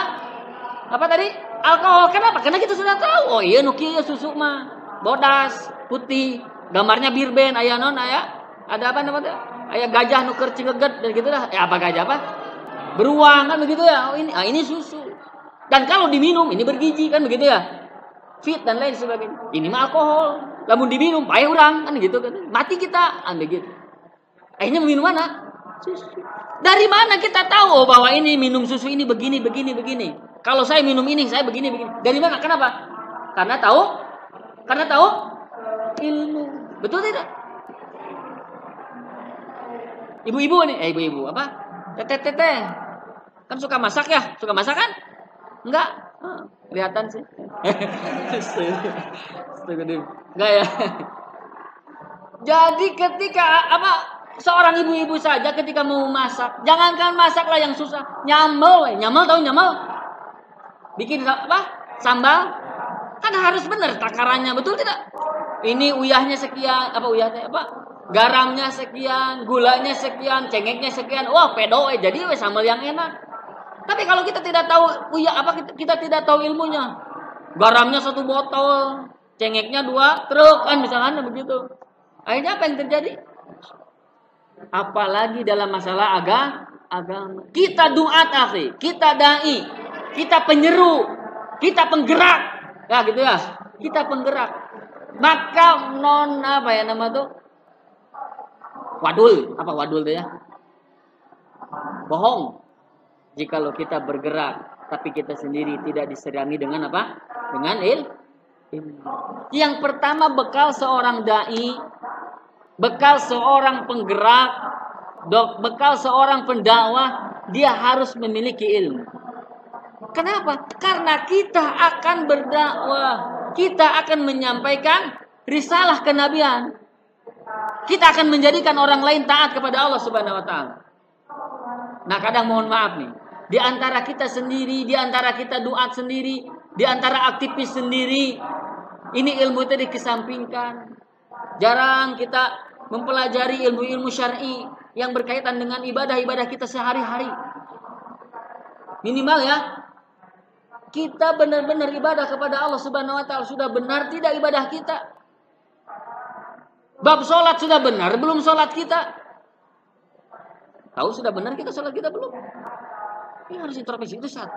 apa tadi? Alkohol. Kenapa? Karena kita sudah tahu. Oh iya, Nokia susu mah bodas, putih, gambarnya birben, ayah non, ayah ada apa namanya? Ayah gajah nuker cingeget dan gitu dah. Ya apa gajah apa? Beruang kan begitu ya. Oh, ini ah, ini susu. Dan kalau diminum ini bergizi kan begitu ya. Fit dan lain sebagainya. Ini mah alkohol. Lamun diminum payah orang kan gitu kan. Mati kita kan begitu. Akhirnya minum mana? Susu. Dari mana kita tahu oh, bahwa ini minum susu ini begini begini begini. Kalau saya minum ini saya begini begini. Dari mana? Kenapa? Karena tahu. Karena tahu ilmu. Betul tidak? Ibu-ibu nih, eh ibu-ibu apa? Teteh teteh. Kan suka masak ya? Suka masak kan? Enggak? Kelihatan sih. (laughs) Enggak ya. Jadi ketika apa seorang ibu-ibu saja ketika mau masak, jangankan masaklah yang susah, nyambel, nyambel tahu nyambel? Bikin apa? Sambal kan harus benar takarannya, betul tidak? Ini uyahnya sekian, apa uyahnya apa? garamnya sekian, gulanya sekian, cengeknya sekian. Wah, pedo eh jadi weh sambal yang enak. Tapi kalau kita tidak tahu ya apa kita, kita tidak tahu ilmunya. Garamnya satu botol, cengeknya dua truk kan misalnya begitu. Akhirnya apa yang terjadi? Apalagi dalam masalah agama, agama. Kita duat akhi, kita dai, kita penyeru, kita penggerak. Ya gitu ya. Kita penggerak. Maka non apa ya nama tuh? Wadul, apa wadul itu ya? Bohong. Jikalau kita bergerak tapi kita sendiri tidak diserangi dengan apa? Dengan il. Yang pertama bekal seorang dai, bekal seorang penggerak, bekal seorang pendakwah, dia harus memiliki ilmu. Kenapa? Karena kita akan berdakwah, kita akan menyampaikan risalah kenabian. Kita akan menjadikan orang lain taat kepada Allah Subhanahu wa taala. Nah, kadang mohon maaf nih, di antara kita sendiri, di antara kita doa sendiri, di antara aktivis sendiri, ini ilmu itu dikesampingkan. Jarang kita mempelajari ilmu-ilmu syar'i yang berkaitan dengan ibadah-ibadah kita sehari-hari. Minimal ya, kita benar-benar ibadah kepada Allah Subhanahu wa taala sudah benar tidak ibadah kita? Bab sholat sudah benar, belum sholat kita. Tahu sudah benar kita sholat kita belum? Ini harus introspeksi itu satu.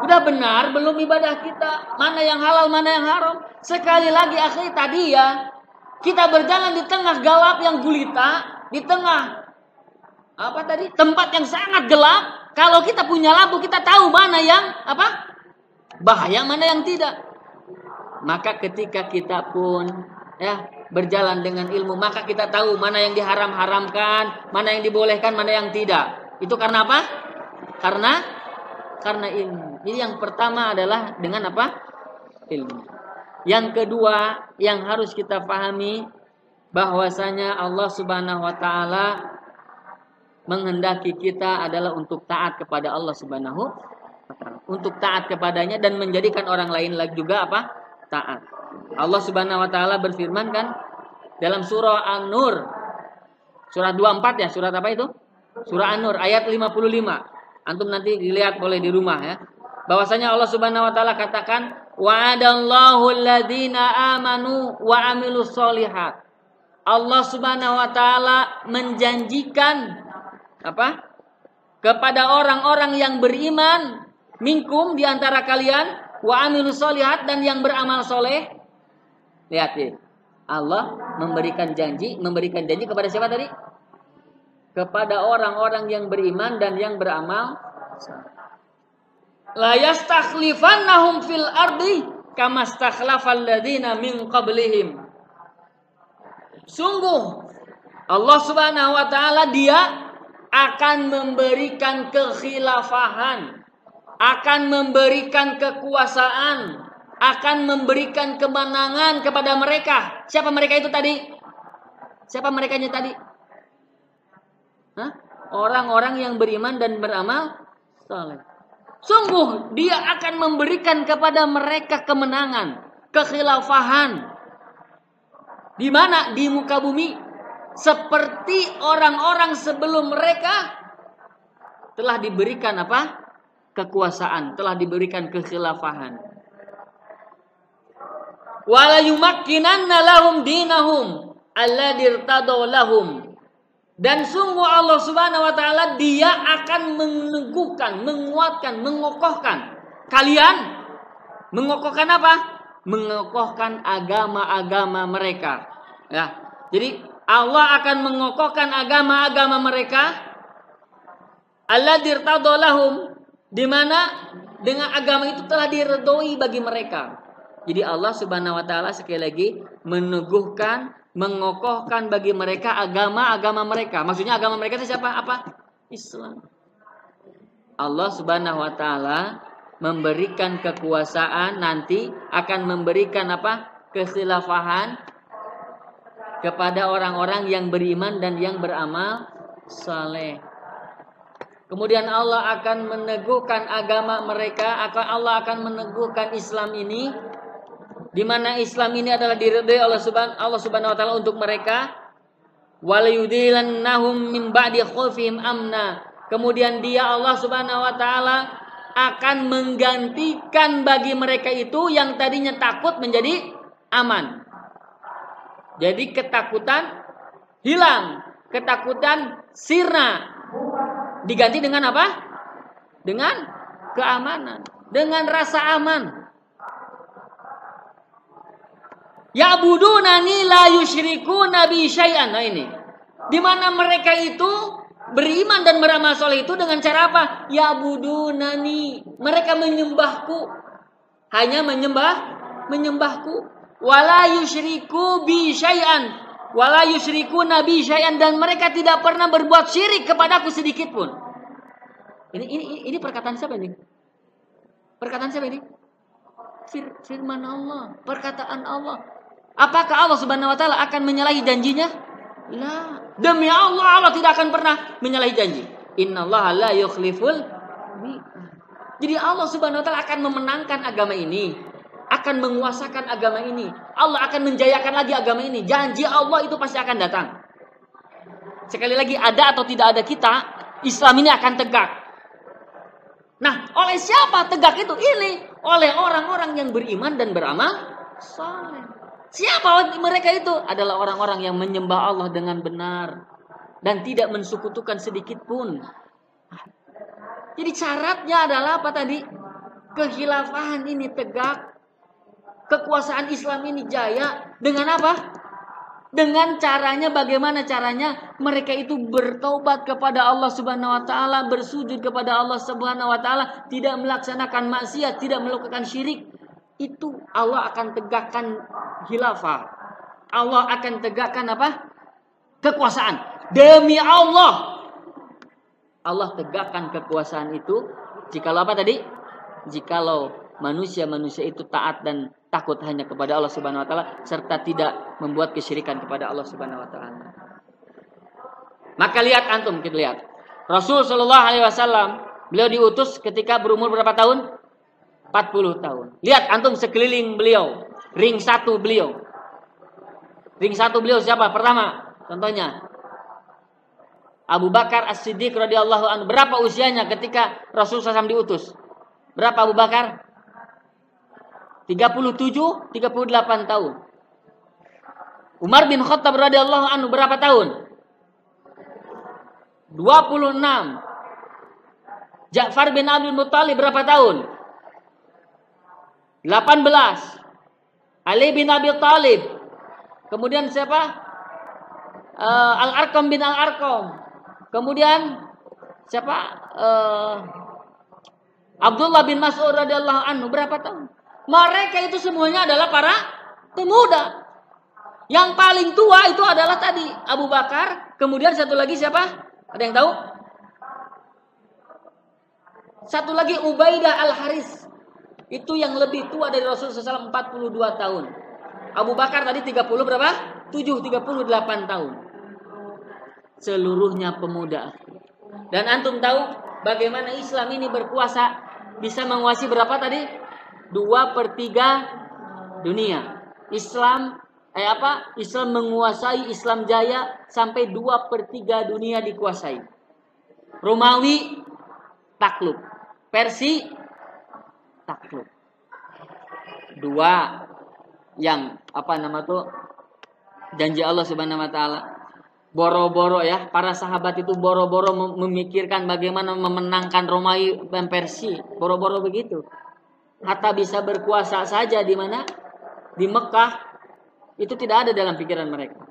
Sudah benar belum ibadah kita? Mana yang halal, mana yang haram? Sekali lagi akhirnya tadi ya, kita berjalan di tengah galap yang gulita, di tengah apa tadi? Tempat yang sangat gelap. Kalau kita punya lampu, kita tahu mana yang apa? Bahaya, mana yang tidak. Maka ketika kita pun ya berjalan dengan ilmu, maka kita tahu mana yang diharam-haramkan, mana yang dibolehkan, mana yang tidak. Itu karena apa? Karena karena ilmu. Jadi yang pertama adalah dengan apa? Ilmu. Yang kedua yang harus kita pahami bahwasanya Allah Subhanahu wa taala menghendaki kita adalah untuk taat kepada Allah Subhanahu untuk taat kepadanya dan menjadikan orang lain lagi juga apa? taat. Allah Subhanahu wa taala berfirman kan dalam surah An-Nur. Surah 24 ya, surat apa itu? Surah An-Nur ayat 55. Antum nanti dilihat boleh di rumah ya. Bahwasanya Allah Subhanahu wa taala katakan wa'adallahu alladziina amanu wa amilus. Allah Subhanahu wa taala menjanjikan apa? kepada orang-orang yang beriman minkum di antara kalian wa amilus solihat dan yang beramal soleh. Lihat ya. Allah memberikan janji, memberikan janji kepada siapa tadi? Kepada orang-orang yang beriman dan yang beramal La fil ardi kama ladina min qablihim. Sungguh Allah Subhanahu wa taala dia akan memberikan kekhilafahan, akan memberikan kekuasaan, akan memberikan kemenangan kepada mereka. Siapa mereka itu tadi? Siapa mereka tadi? Orang-orang yang beriman dan beramal saleh. Sungguh dia akan memberikan kepada mereka kemenangan, kekhilafahan. Di mana? Di muka bumi. Seperti orang-orang sebelum mereka telah diberikan apa? Kekuasaan, telah diberikan kekhilafahan. Wala yumakkinanna lahum dinahum alladhi lahum dan sungguh Allah Subhanahu wa taala dia akan meneguhkan, menguatkan, mengokohkan kalian mengokohkan apa? Mengokohkan agama-agama mereka. Ya. Jadi Allah akan mengokohkan agama-agama mereka Allah di mana dengan agama itu telah diredoi bagi mereka. Jadi Allah Subhanahu wa taala sekali lagi meneguhkan mengokohkan bagi mereka agama-agama mereka. Maksudnya agama mereka itu siapa? Apa? Islam. Allah Subhanahu wa taala memberikan kekuasaan nanti akan memberikan apa? kekhilafahan kepada orang-orang yang beriman dan yang beramal saleh. Kemudian Allah akan meneguhkan agama mereka, Allah akan meneguhkan Islam ini di mana Islam ini adalah diridhai Allah Subhanahu wa taala untuk mereka walayudilannahum min ba'di khaufihim amna. Kemudian dia Allah Subhanahu wa taala akan menggantikan bagi mereka itu yang tadinya takut menjadi aman. Jadi ketakutan hilang, ketakutan sirna. Diganti dengan apa? Dengan keamanan, dengan rasa aman. Ya'budunani la yusyriku nabi syai'an. Nah ini. Di mana mereka itu beriman dan beramal soleh itu dengan cara apa? Ya'budunani. Mereka menyembahku. Hanya menyembah menyembahku. Wala yusyriku bi syai'an. Wala yusyriku nabi syai'an dan mereka tidak pernah berbuat syirik kepadaku sedikit pun. Ini ini ini perkataan siapa ini? Perkataan siapa ini? firman Allah, perkataan Allah. Apakah Allah Subhanahu wa taala akan menyalahi janjinya? Lah, demi Allah Allah tidak akan pernah menyalahi janji. Innallaha la yukhliful Jadi Allah Subhanahu wa taala akan memenangkan agama ini, akan menguasakan agama ini. Allah akan menjayakan lagi agama ini. Janji Allah itu pasti akan datang. Sekali lagi ada atau tidak ada kita, Islam ini akan tegak. Nah, oleh siapa tegak itu? Ini oleh orang-orang yang beriman dan beramal saleh. Siapa mereka itu? Adalah orang-orang yang menyembah Allah dengan benar dan tidak mensukutukan sedikit pun. Jadi syaratnya adalah apa tadi? Kehilafahan ini tegak, kekuasaan Islam ini jaya dengan apa? Dengan caranya bagaimana caranya mereka itu bertobat kepada Allah Subhanahu wa taala, bersujud kepada Allah Subhanahu wa taala, tidak melaksanakan maksiat, tidak melakukan syirik, itu Allah akan tegakkan khilafah. Allah akan tegakkan apa? Kekuasaan. Demi Allah. Allah tegakkan kekuasaan itu jikalau apa tadi? Jikalau manusia-manusia itu taat dan takut hanya kepada Allah Subhanahu wa taala serta tidak membuat kesyirikan kepada Allah Subhanahu wa taala. Maka lihat antum kita lihat. Rasul Shallallahu alaihi wasallam beliau diutus ketika berumur berapa tahun? 40 tahun. Lihat antum sekeliling beliau. Ring satu beliau. Ring satu beliau siapa? Pertama, contohnya. Abu Bakar As-Siddiq radhiyallahu anhu berapa usianya ketika Rasulullah SAW diutus? Berapa Abu Bakar? 37, 38 tahun. Umar bin Khattab radhiyallahu anhu berapa tahun? 26. Ja'far bin Abdul Muttalib berapa tahun? 18. Ali bin Abi Talib. Kemudian siapa? Uh, Al-Arqam bin Al-Arqam. Kemudian siapa? Uh, Abdullah bin Mas'ud radhiyallahu anhu berapa tahun? Mereka itu semuanya adalah para pemuda. Yang paling tua itu adalah tadi Abu Bakar, kemudian satu lagi siapa? Ada yang tahu? Satu lagi Ubaidah Al-Haris. Itu yang lebih tua dari Rasulullah SAW 42 tahun. Abu Bakar tadi 30 berapa? 7 38 tahun. Seluruhnya pemuda. Dan antum tahu bagaimana Islam ini berkuasa bisa menguasai berapa tadi? 2 per 3 dunia. Islam eh apa? Islam menguasai Islam jaya sampai 2 per 3 dunia dikuasai. Romawi takluk. Persi takluk. Dua yang apa nama tuh janji Allah Subhanahu wa taala. Boro-boro ya, para sahabat itu boro-boro memikirkan bagaimana memenangkan Romawi dan Persi. Boro-boro begitu. Hatta bisa berkuasa saja di mana? Di Mekah itu tidak ada dalam pikiran mereka.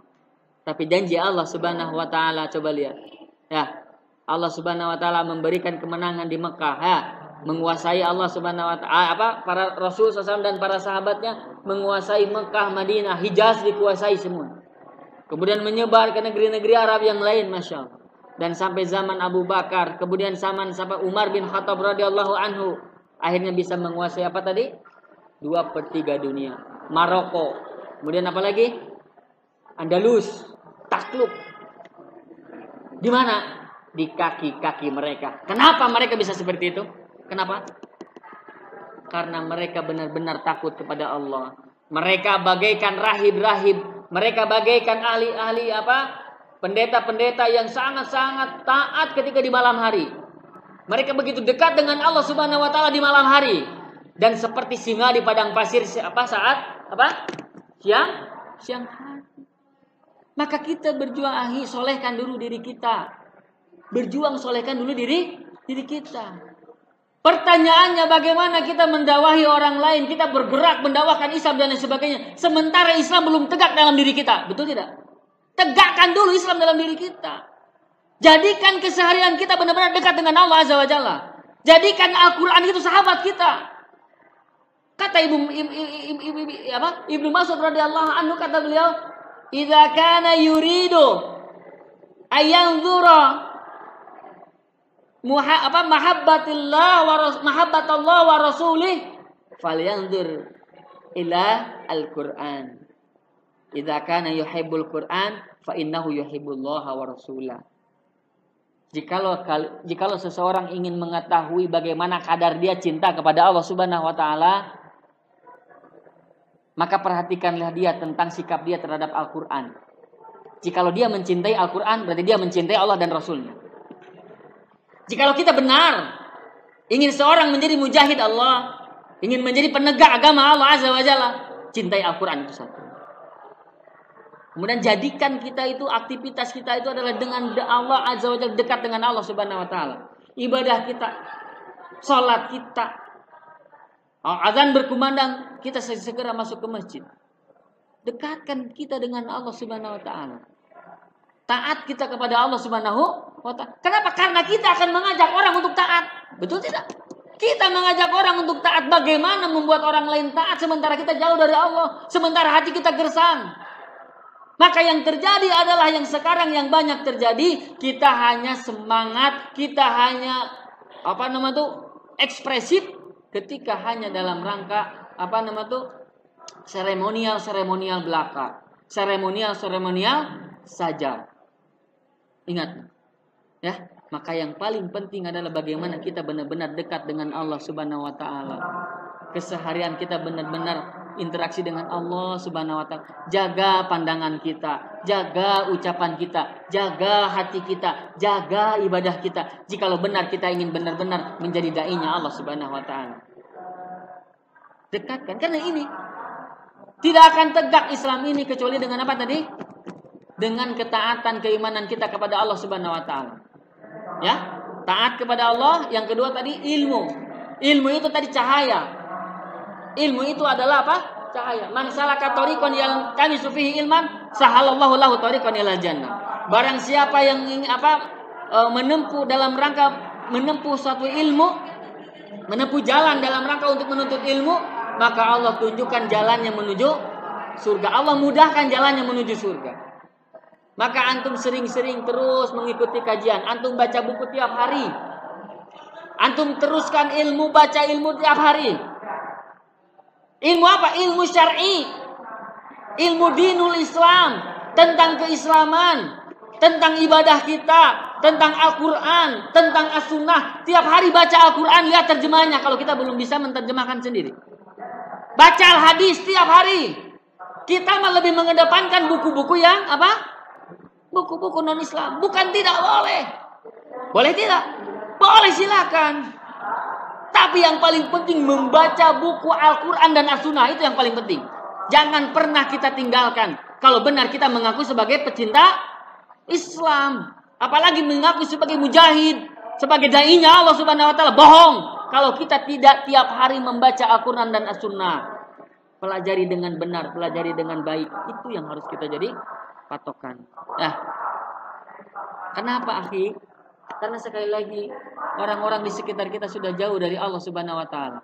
Tapi janji Allah Subhanahu wa taala coba lihat. Ya, Allah Subhanahu wa taala memberikan kemenangan di Mekah. Ya, menguasai Allah Subhanahu wa taala apa para rasul SAW dan para sahabatnya menguasai Mekah, Madinah, Hijaz dikuasai semua. Kemudian menyebar ke negeri-negeri Arab yang lain, masya Allah. Dan sampai zaman Abu Bakar, kemudian zaman sampai Umar bin Khattab radhiyallahu anhu, akhirnya bisa menguasai apa tadi? Dua per tiga dunia. Maroko, kemudian apa lagi? Andalus, takluk. Di mana? di kaki-kaki mereka. Kenapa mereka bisa seperti itu? Kenapa? Karena mereka benar-benar takut kepada Allah. Mereka bagaikan rahib-rahib, mereka bagaikan ahli-ahli apa? Pendeta-pendeta yang sangat-sangat taat ketika di malam hari. Mereka begitu dekat dengan Allah Subhanahu wa taala di malam hari dan seperti singa di padang pasir apa saat apa? Siang siang hari. Maka kita berjuang ahi solehkan dulu diri kita Berjuang solehkan dulu diri diri kita. Pertanyaannya bagaimana kita mendawahi orang lain, kita bergerak mendawahkan Islam dan lain sebagainya. Sementara Islam belum tegak dalam diri kita, betul tidak? Tegakkan dulu Islam dalam diri kita. Jadikan keseharian kita benar-benar dekat dengan Allah Azza wa Jalla. Jadikan Al-Quran itu sahabat kita. Kata Ibu Ibu, Ibu, Ibu? Ibnu Mas'ud radhiyallahu anhu kata beliau, "Idza kana yuridu ayanzura muha, apa mahabbatillah wa mahabbatallah wa rasulih falyanzur ila al-Qur'an. Idza kana yuhibbul Qur'an fa innahu yuhibbullah wa rasulah. Jikalau jikalau seseorang ingin mengetahui bagaimana kadar dia cinta kepada Allah Subhanahu wa taala, maka perhatikanlah dia tentang sikap dia terhadap Al-Qur'an. Jikalau dia mencintai Al-Qur'an, berarti dia mencintai Allah dan Rasulnya. Jikalau kita benar ingin seorang menjadi mujahid Allah, ingin menjadi penegak agama Allah Azza wa Jalla, cintai Al-Quran itu satu. Kemudian jadikan kita itu aktivitas kita itu adalah dengan Allah Azza wa Jalla dekat dengan Allah Subhanahu wa taala. Ibadah kita, salat kita. Azan berkumandang, kita segera masuk ke masjid. Dekatkan kita dengan Allah Subhanahu wa taala. Taat kita kepada Allah Subhanahu Kenapa? Karena kita akan mengajak orang untuk taat. Betul tidak? Kita mengajak orang untuk taat. Bagaimana membuat orang lain taat sementara kita jauh dari Allah. Sementara hati kita gersang. Maka yang terjadi adalah yang sekarang yang banyak terjadi. Kita hanya semangat. Kita hanya apa nama tuh ekspresif ketika hanya dalam rangka apa nama tuh seremonial seremonial belaka seremonial seremonial saja ingat Ya, maka yang paling penting adalah bagaimana kita benar-benar dekat dengan Allah Subhanahu wa taala. Keseharian kita benar-benar interaksi dengan Allah Subhanahu wa taala. Jaga pandangan kita, jaga ucapan kita, jaga hati kita, jaga ibadah kita. Jikalau benar kita ingin benar-benar menjadi dai-nya Allah Subhanahu wa taala. Dekatkan karena ini tidak akan tegak Islam ini kecuali dengan apa tadi? Dengan ketaatan keimanan kita kepada Allah Subhanahu wa taala. Ya, taat kepada Allah, yang kedua tadi ilmu. Ilmu itu tadi cahaya. Ilmu itu adalah apa? Cahaya. Man salaka tariqan yang kami sufihi ilman, sahalallahu lahu tariqan ila jannah. Barang siapa yang ingin apa e, menempuh dalam rangka menempuh suatu ilmu, menempuh jalan dalam rangka untuk menuntut ilmu, maka Allah tunjukkan jalannya menuju surga. Allah mudahkan jalannya menuju surga. Maka antum sering-sering terus mengikuti kajian. Antum baca buku tiap hari. Antum teruskan ilmu, baca ilmu tiap hari. Ilmu apa? Ilmu syar'i. Ilmu dinul Islam. Tentang keislaman. Tentang ibadah kita. Tentang Al-Quran. Tentang As-Sunnah. Tiap hari baca Al-Quran. Lihat terjemahnya. Kalau kita belum bisa menerjemahkan sendiri. Baca Al-Hadis tiap hari. Kita lebih mengedepankan buku-buku yang apa? Buku-buku non-Islam. Bukan tidak boleh. Boleh tidak? Boleh silakan. Tapi yang paling penting membaca buku Al-Quran dan As-Sunnah itu yang paling penting. Jangan pernah kita tinggalkan. Kalau benar kita mengaku sebagai pecinta Islam. Apalagi mengaku sebagai mujahid. Sebagai da'inya Allah subhanahu wa ta'ala. Bohong. Kalau kita tidak tiap hari membaca Al-Quran dan As-Sunnah. Pelajari dengan benar, pelajari dengan baik. Itu yang harus kita jadi patokan. Nah, kenapa akhi? Karena sekali lagi orang-orang di sekitar kita sudah jauh dari Allah Subhanahu wa taala.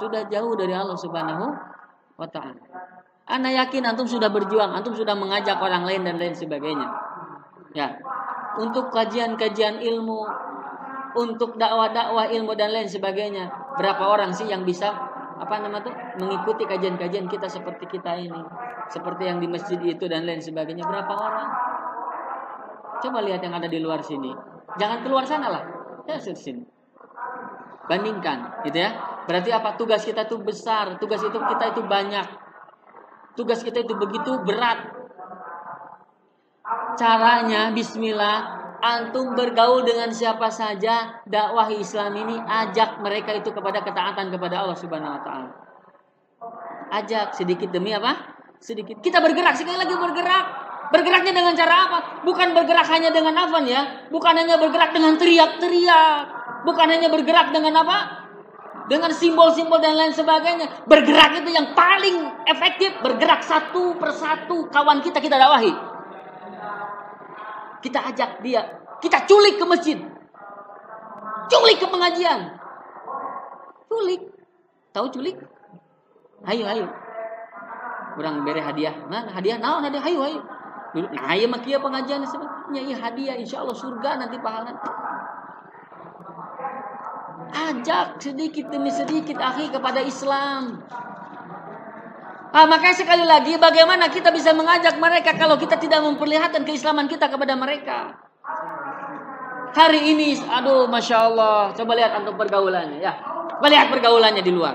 Sudah jauh dari Allah Subhanahu wa taala. Anda yakin antum sudah berjuang, antum sudah mengajak orang lain dan lain sebagainya. Ya. Untuk kajian-kajian ilmu, untuk dakwah-dakwah ilmu dan lain sebagainya. Berapa orang sih yang bisa apa nama tuh mengikuti kajian-kajian kita seperti kita ini, seperti yang di masjid itu dan lain sebagainya. Berapa orang? Coba lihat yang ada di luar sini. Jangan keluar sana lah. Ya sini. Bandingkan, gitu ya. Berarti apa? Tugas kita itu besar, tugas itu kita itu banyak. Tugas kita itu begitu berat. Caranya bismillah antum bergaul dengan siapa saja dakwah Islam ini ajak mereka itu kepada ketaatan kepada Allah Subhanahu wa taala. Ajak sedikit demi apa? Sedikit. Kita bergerak sekali lagi bergerak. Bergeraknya dengan cara apa? Bukan bergerak hanya dengan apa ya? Bukan hanya bergerak dengan teriak-teriak. Bukan hanya bergerak dengan apa? Dengan simbol-simbol dan lain sebagainya. Bergerak itu yang paling efektif. Bergerak satu persatu kawan kita kita dakwahi. Kita ajak dia. Kita culik ke masjid. Culik ke pengajian. Culik. Tahu culik? Ayo, ayo. Kurang beri hadiah. Nah, hadiah, nah, hadiah, ayo, ayo. Nah, iya makia pengajian sebenarnya iya hadiah, insya Allah surga nanti pahala. Ajak sedikit demi sedikit akhi kepada Islam. Ah, makanya sekali lagi bagaimana kita bisa mengajak mereka kalau kita tidak memperlihatkan keislaman kita kepada mereka. Hari ini, aduh, masya Allah, coba lihat antum pergaulannya ya. Coba lihat pergaulannya di luar.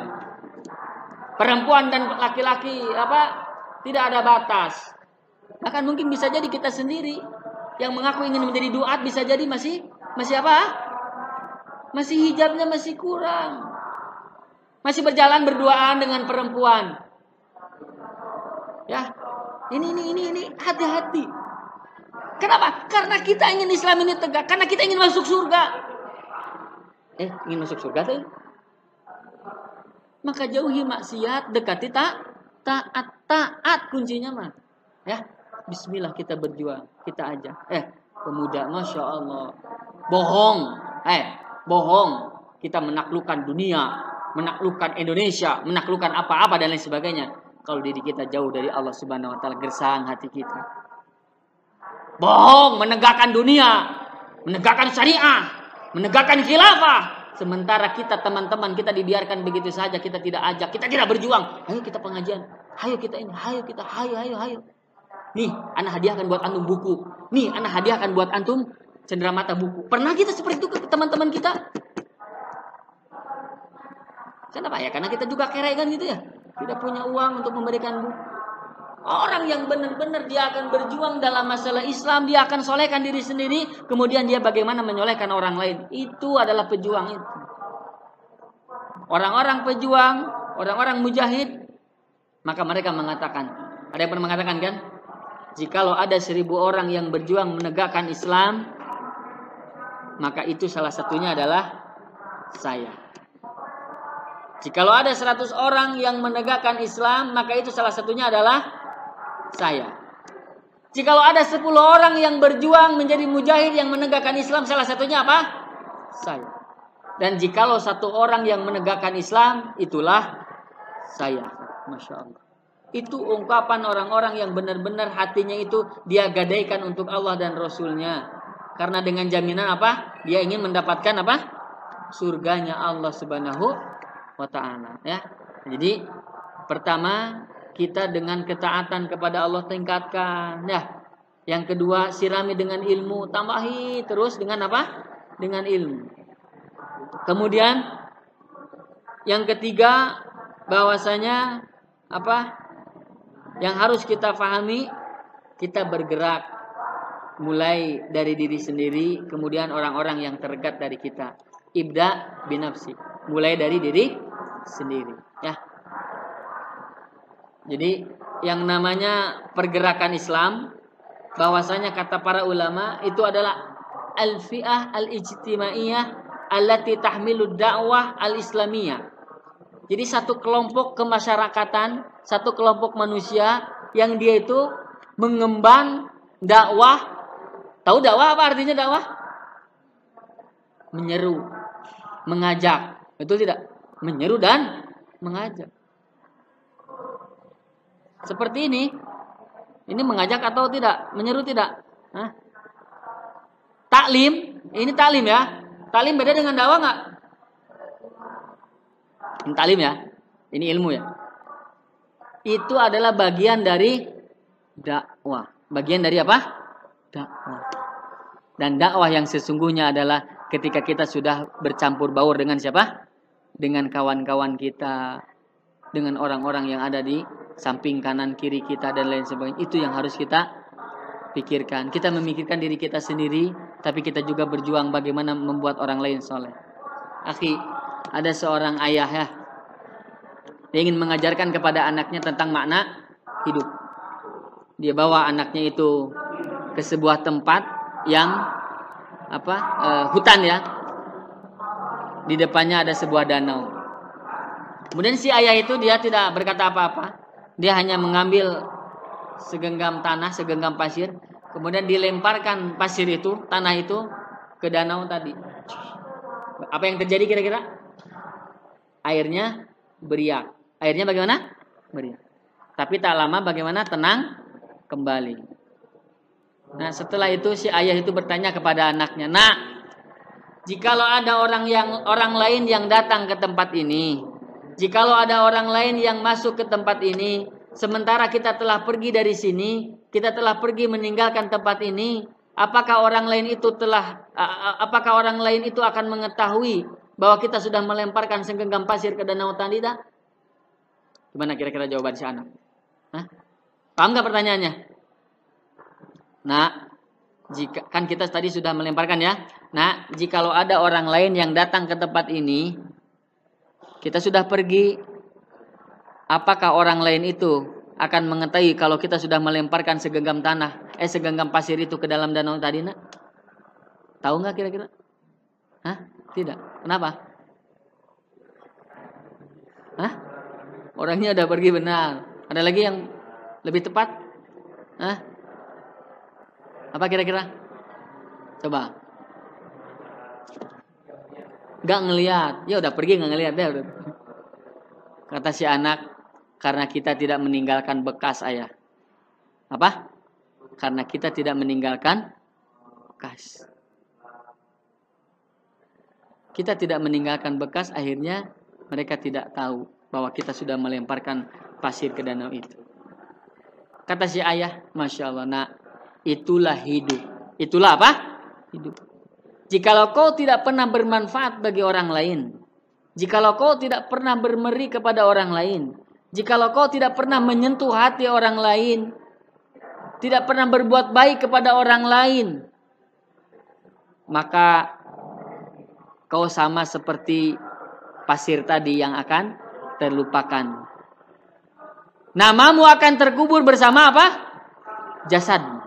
Perempuan dan laki-laki apa tidak ada batas. Bahkan mungkin bisa jadi kita sendiri yang mengaku ingin menjadi duat bisa jadi masih masih apa? Masih hijabnya masih kurang. Masih berjalan berduaan dengan perempuan. Ya. Ini ini ini ini hati-hati. Kenapa? Karena kita ingin Islam ini tegak, karena kita ingin masuk surga. Eh, ingin masuk surga tuh? Maka jauhi maksiat, dekati tak taat taat kuncinya mah. Ya, Bismillah kita berjuang, kita aja. Eh, pemuda, masya Allah, bohong, eh, bohong. Kita menaklukkan dunia, menaklukkan Indonesia, menaklukkan apa-apa dan lain sebagainya. Kalau diri kita jauh dari Allah Subhanahu Wa Taala, gersang hati kita. Bohong, menegakkan dunia, menegakkan syariah, menegakkan khilafah. Sementara kita teman-teman kita dibiarkan begitu saja, kita tidak ajak, kita tidak berjuang. Ayo kita pengajian, ayo kita ini, ayo kita, ayo, ayo, ayo. Nih, anak hadiahkan buat antum buku. Nih, anak hadiahkan buat antum cenderamata buku. Pernah kita seperti itu ke teman-teman kita? Kenapa ya? Karena kita juga kere kan gitu ya. Tidak punya uang untuk memberikan buku. Orang yang benar-benar dia akan berjuang dalam masalah Islam, dia akan solehkan diri sendiri, kemudian dia bagaimana menyolehkan orang lain. Itu adalah pejuang itu. Orang-orang pejuang, orang-orang mujahid, maka mereka mengatakan, ada yang pernah mengatakan kan? Jikalau ada seribu orang yang berjuang menegakkan Islam, maka itu salah satunya adalah saya. Jikalau ada seratus orang yang menegakkan Islam, maka itu salah satunya adalah saya. Jikalau ada 10 orang yang berjuang menjadi mujahid yang menegakkan Islam, salah satunya apa? Saya. Dan jikalau satu orang yang menegakkan Islam, itulah saya. Masya Allah. Itu ungkapan orang-orang yang benar-benar hatinya itu dia gadaikan untuk Allah dan Rasulnya. Karena dengan jaminan apa? Dia ingin mendapatkan apa? Surganya Allah subhanahu wa ta'ala. Ya. Jadi pertama kita dengan ketaatan kepada Allah tingkatkan ya yang kedua sirami dengan ilmu tambahi terus dengan apa dengan ilmu kemudian yang ketiga bahwasanya apa yang harus kita pahami kita bergerak mulai dari diri sendiri kemudian orang-orang yang terdekat dari kita ibda binafsi mulai dari diri sendiri ya jadi yang namanya pergerakan Islam bahwasanya kata para ulama itu adalah al-fi'ah al-ijtimaiyah allati tahmilu dakwah al-islamiyah. Jadi satu kelompok kemasyarakatan, satu kelompok manusia yang dia itu mengemban dakwah. Tahu dakwah apa artinya dakwah? Menyeru, mengajak. Betul tidak? Menyeru dan mengajak. Seperti ini. Ini mengajak atau tidak? Menyeru tidak? Taklim. Ini taklim ya. Taklim beda dengan dakwah nggak? Ini taklim ya. Ini ilmu ya. Itu adalah bagian dari dakwah. Bagian dari apa? Dakwah. Dan dakwah yang sesungguhnya adalah ketika kita sudah bercampur baur dengan siapa? Dengan kawan-kawan kita, dengan orang-orang yang ada di samping kanan kiri kita dan lain sebagainya. Itu yang harus kita pikirkan. Kita memikirkan diri kita sendiri tapi kita juga berjuang bagaimana membuat orang lain soleh. Akhi ada seorang ayah ya. Dia ingin mengajarkan kepada anaknya tentang makna hidup. Dia bawa anaknya itu ke sebuah tempat yang apa uh, hutan ya di depannya ada sebuah danau kemudian si ayah itu dia tidak berkata apa-apa dia hanya mengambil segenggam tanah, segenggam pasir, kemudian dilemparkan pasir itu, tanah itu ke danau tadi. Apa yang terjadi kira-kira? Airnya beriak. Airnya bagaimana? Beriak. Tapi tak lama bagaimana tenang kembali. Nah, setelah itu si ayah itu bertanya kepada anaknya, "Nak, jikalau ada orang yang orang lain yang datang ke tempat ini, Jikalau ada orang lain yang masuk ke tempat ini, sementara kita telah pergi dari sini, kita telah pergi meninggalkan tempat ini, apakah orang lain itu telah apakah orang lain itu akan mengetahui bahwa kita sudah melemparkan segenggam pasir ke danau Tandida? Gimana kira-kira jawaban si anak? Hah? Paham nggak pertanyaannya? Nah, jika kan kita tadi sudah melemparkan ya. Nah, jikalau ada orang lain yang datang ke tempat ini, kita sudah pergi, apakah orang lain itu akan mengetahui kalau kita sudah melemparkan segenggam tanah, eh segenggam pasir itu ke dalam danau tadi nak? Tahu nggak kira-kira? Hah? Tidak. Kenapa? Hah? Orangnya udah pergi benar. Ada lagi yang lebih tepat? Hah? Apa kira-kira? Coba. Gak ngelihat. Ya udah pergi gak ngelihat udah. Kata si anak, karena kita tidak meninggalkan bekas ayah. Apa? Karena kita tidak meninggalkan bekas. Kita tidak meninggalkan bekas, akhirnya mereka tidak tahu bahwa kita sudah melemparkan pasir ke danau itu. Kata si ayah, Masya Allah, nak, itulah hidup. Itulah apa? Hidup. Jikalau kau tidak pernah bermanfaat bagi orang lain, jikalau kau tidak pernah bermeri kepada orang lain, Jikalau kau tidak pernah menyentuh hati orang lain, tidak pernah berbuat baik kepada orang lain, maka kau sama seperti pasir tadi yang akan terlupakan. Namamu akan terkubur bersama apa? Jasad.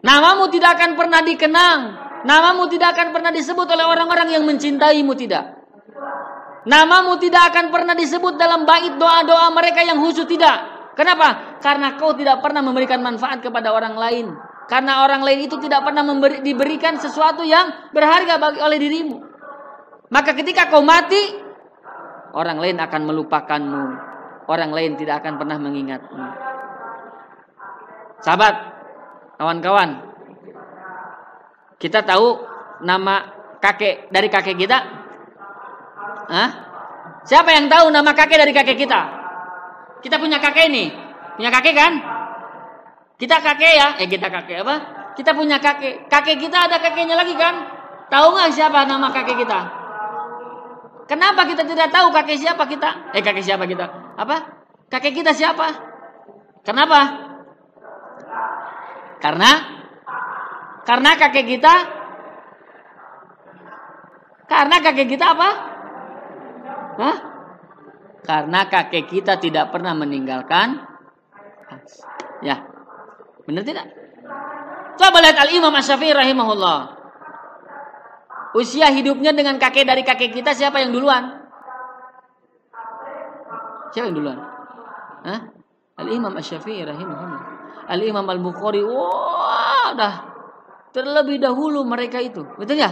Namamu tidak akan pernah dikenang. Namamu tidak akan pernah disebut oleh orang-orang yang mencintaimu tidak. Namamu tidak akan pernah disebut dalam bait doa-doa mereka yang khusyuk tidak. Kenapa? Karena kau tidak pernah memberikan manfaat kepada orang lain. Karena orang lain itu tidak pernah memberi, diberikan sesuatu yang berharga bagi oleh dirimu. Maka ketika kau mati, orang lain akan melupakanmu. Orang lain tidak akan pernah mengingatmu. Sahabat, kawan-kawan, kita tahu nama kakek dari kakek kita? Hah? Siapa yang tahu nama kakek dari kakek kita? Kita punya kakek ini. Punya kakek kan? Kita kakek ya? Eh kita kakek apa? Kita punya kakek. Kakek kita ada kakeknya lagi kan? Tahu nggak siapa nama kakek kita? Kenapa kita tidak tahu kakek siapa kita? Eh kakek siapa kita? Apa? Kakek kita siapa? Kenapa? Karena karena kakek kita karena kakek kita apa? Hah? Karena kakek kita tidak pernah meninggalkan Ya. Benar tidak? Coba lihat Al-Imam Asy-Syafi'i rahimahullah. Usia hidupnya dengan kakek dari kakek kita siapa yang duluan? Siapa yang duluan? Hah? Al-Imam Asy-Syafi'i rahimahullah. Al-Imam Al-Bukhari, wah, dah terlebih dahulu mereka itu. Betul ya?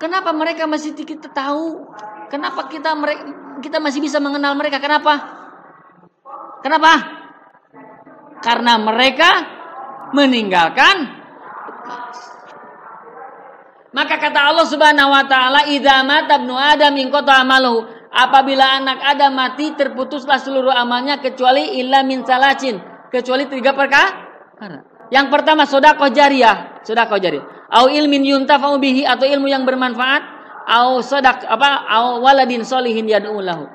Kenapa mereka masih kita tahu? Kenapa kita mereka kita masih bisa mengenal mereka? Kenapa? Kenapa? Karena mereka meninggalkan maka kata Allah Subhanahu wa taala, "Idza mata ibnu Adam in amaluhu." Apabila anak Adam mati, terputuslah seluruh amalnya kecuali illa salacin, kecuali tiga perkara. Yang pertama sedekah jariyah, sedekah jariyah. Au ilmin yuntafa'u bihi atau ilmu yang bermanfaat, au sodak apa? Au waladin solihin yad'u lahu.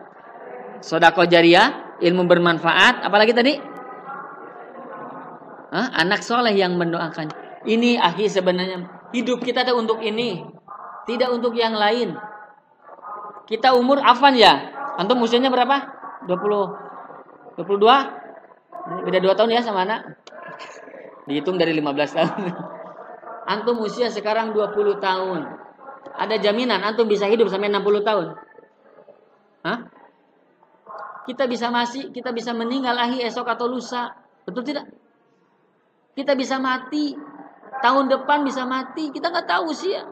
Sedekah jariyah, ilmu bermanfaat, apalagi tadi? Hah? Anak soleh yang mendoakan. Ini akhir sebenarnya hidup kita tuh untuk ini, tidak untuk yang lain. Kita umur afan ya. Antum usianya berapa? 20 22? Beda 2 tahun ya sama anak. Dihitung dari 15 tahun. Antum usia sekarang 20 tahun. Ada jaminan antum bisa hidup sampai 60 tahun? Hah? Kita bisa masih, kita bisa meninggal akhir esok atau lusa. Betul tidak? Kita bisa mati. Tahun depan bisa mati. Kita nggak tahu usia.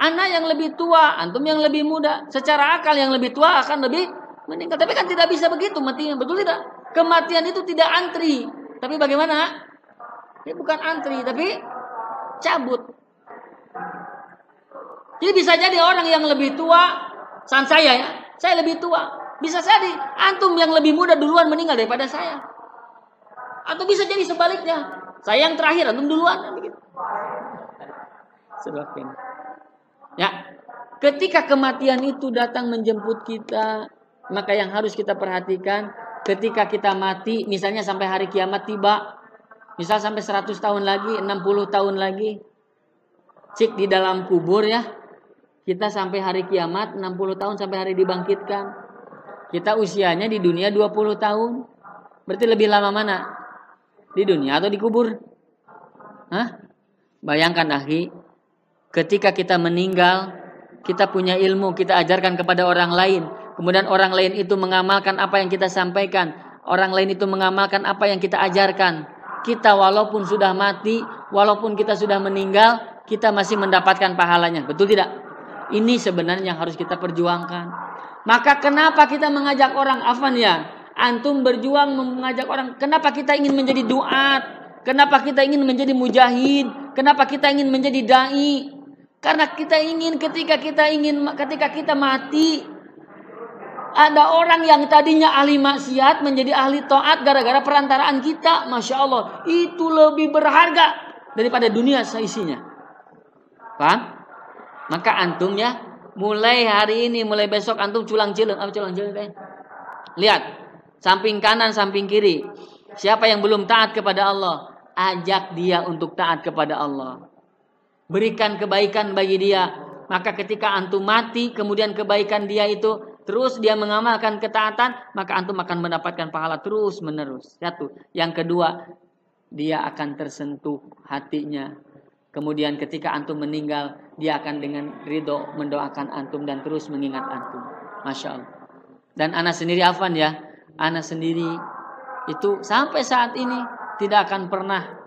Anak yang lebih tua, antum yang lebih muda. Secara akal yang lebih tua akan lebih meninggal. Tapi kan tidak bisa begitu matinya. Betul tidak? Kematian itu tidak antri. Tapi bagaimana? Ini bukan antri, tapi cabut. Jadi bisa jadi orang yang lebih tua, san saya ya, saya lebih tua. Bisa jadi antum yang lebih muda duluan meninggal daripada saya. Atau bisa jadi sebaliknya. Saya yang terakhir, antum duluan. Begitu. Ya, ketika kematian itu datang menjemput kita, maka yang harus kita perhatikan ketika kita mati, misalnya sampai hari kiamat tiba, misal sampai 100 tahun lagi, 60 tahun lagi, cik di dalam kubur ya, kita sampai hari kiamat 60 tahun sampai hari dibangkitkan. Kita usianya di dunia 20 tahun. Berarti lebih lama mana? Di dunia atau di kubur? Hah? Bayangkan akhi, ketika kita meninggal, kita punya ilmu, kita ajarkan kepada orang lain. Kemudian orang lain itu mengamalkan apa yang kita sampaikan. Orang lain itu mengamalkan apa yang kita ajarkan. Kita walaupun sudah mati, walaupun kita sudah meninggal, kita masih mendapatkan pahalanya. Betul tidak? Ini sebenarnya yang harus kita perjuangkan. Maka kenapa kita mengajak orang afan ya? Antum berjuang mengajak orang. Kenapa kita ingin menjadi duat? Kenapa kita ingin menjadi mujahid? Kenapa kita ingin menjadi dai? Karena kita ingin ketika kita ingin ketika kita mati ada orang yang tadinya ahli maksiat menjadi ahli taat gara-gara perantaraan kita. Masya Allah. Itu lebih berharga daripada dunia seisinya. Paham? Maka antum ya mulai hari ini mulai besok antum culang cileng apa culang cileng Lihat, samping kanan, samping kiri. Siapa yang belum taat kepada Allah, ajak dia untuk taat kepada Allah. Berikan kebaikan bagi dia. Maka ketika antum mati, kemudian kebaikan dia itu terus dia mengamalkan ketaatan, maka antum akan mendapatkan pahala terus menerus. Satu. Yang kedua, dia akan tersentuh hatinya. Kemudian ketika antum meninggal, dia akan dengan ridho mendoakan antum dan terus mengingat antum. Masya Allah. Dan anak sendiri Afan ya, anak sendiri itu sampai saat ini tidak akan pernah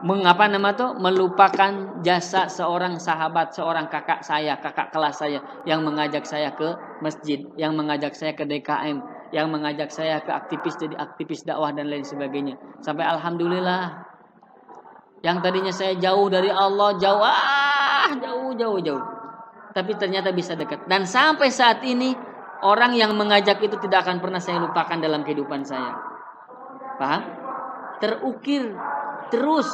mengapa nama tuh melupakan jasa seorang sahabat, seorang kakak saya, kakak kelas saya yang mengajak saya ke masjid, yang mengajak saya ke DKM, yang mengajak saya ke aktivis jadi aktivis dakwah dan lain sebagainya. Sampai alhamdulillah yang tadinya saya jauh dari Allah, jauh ah, jauh jauh jauh. Tapi ternyata bisa dekat. Dan sampai saat ini orang yang mengajak itu tidak akan pernah saya lupakan dalam kehidupan saya. Paham? Terukir terus.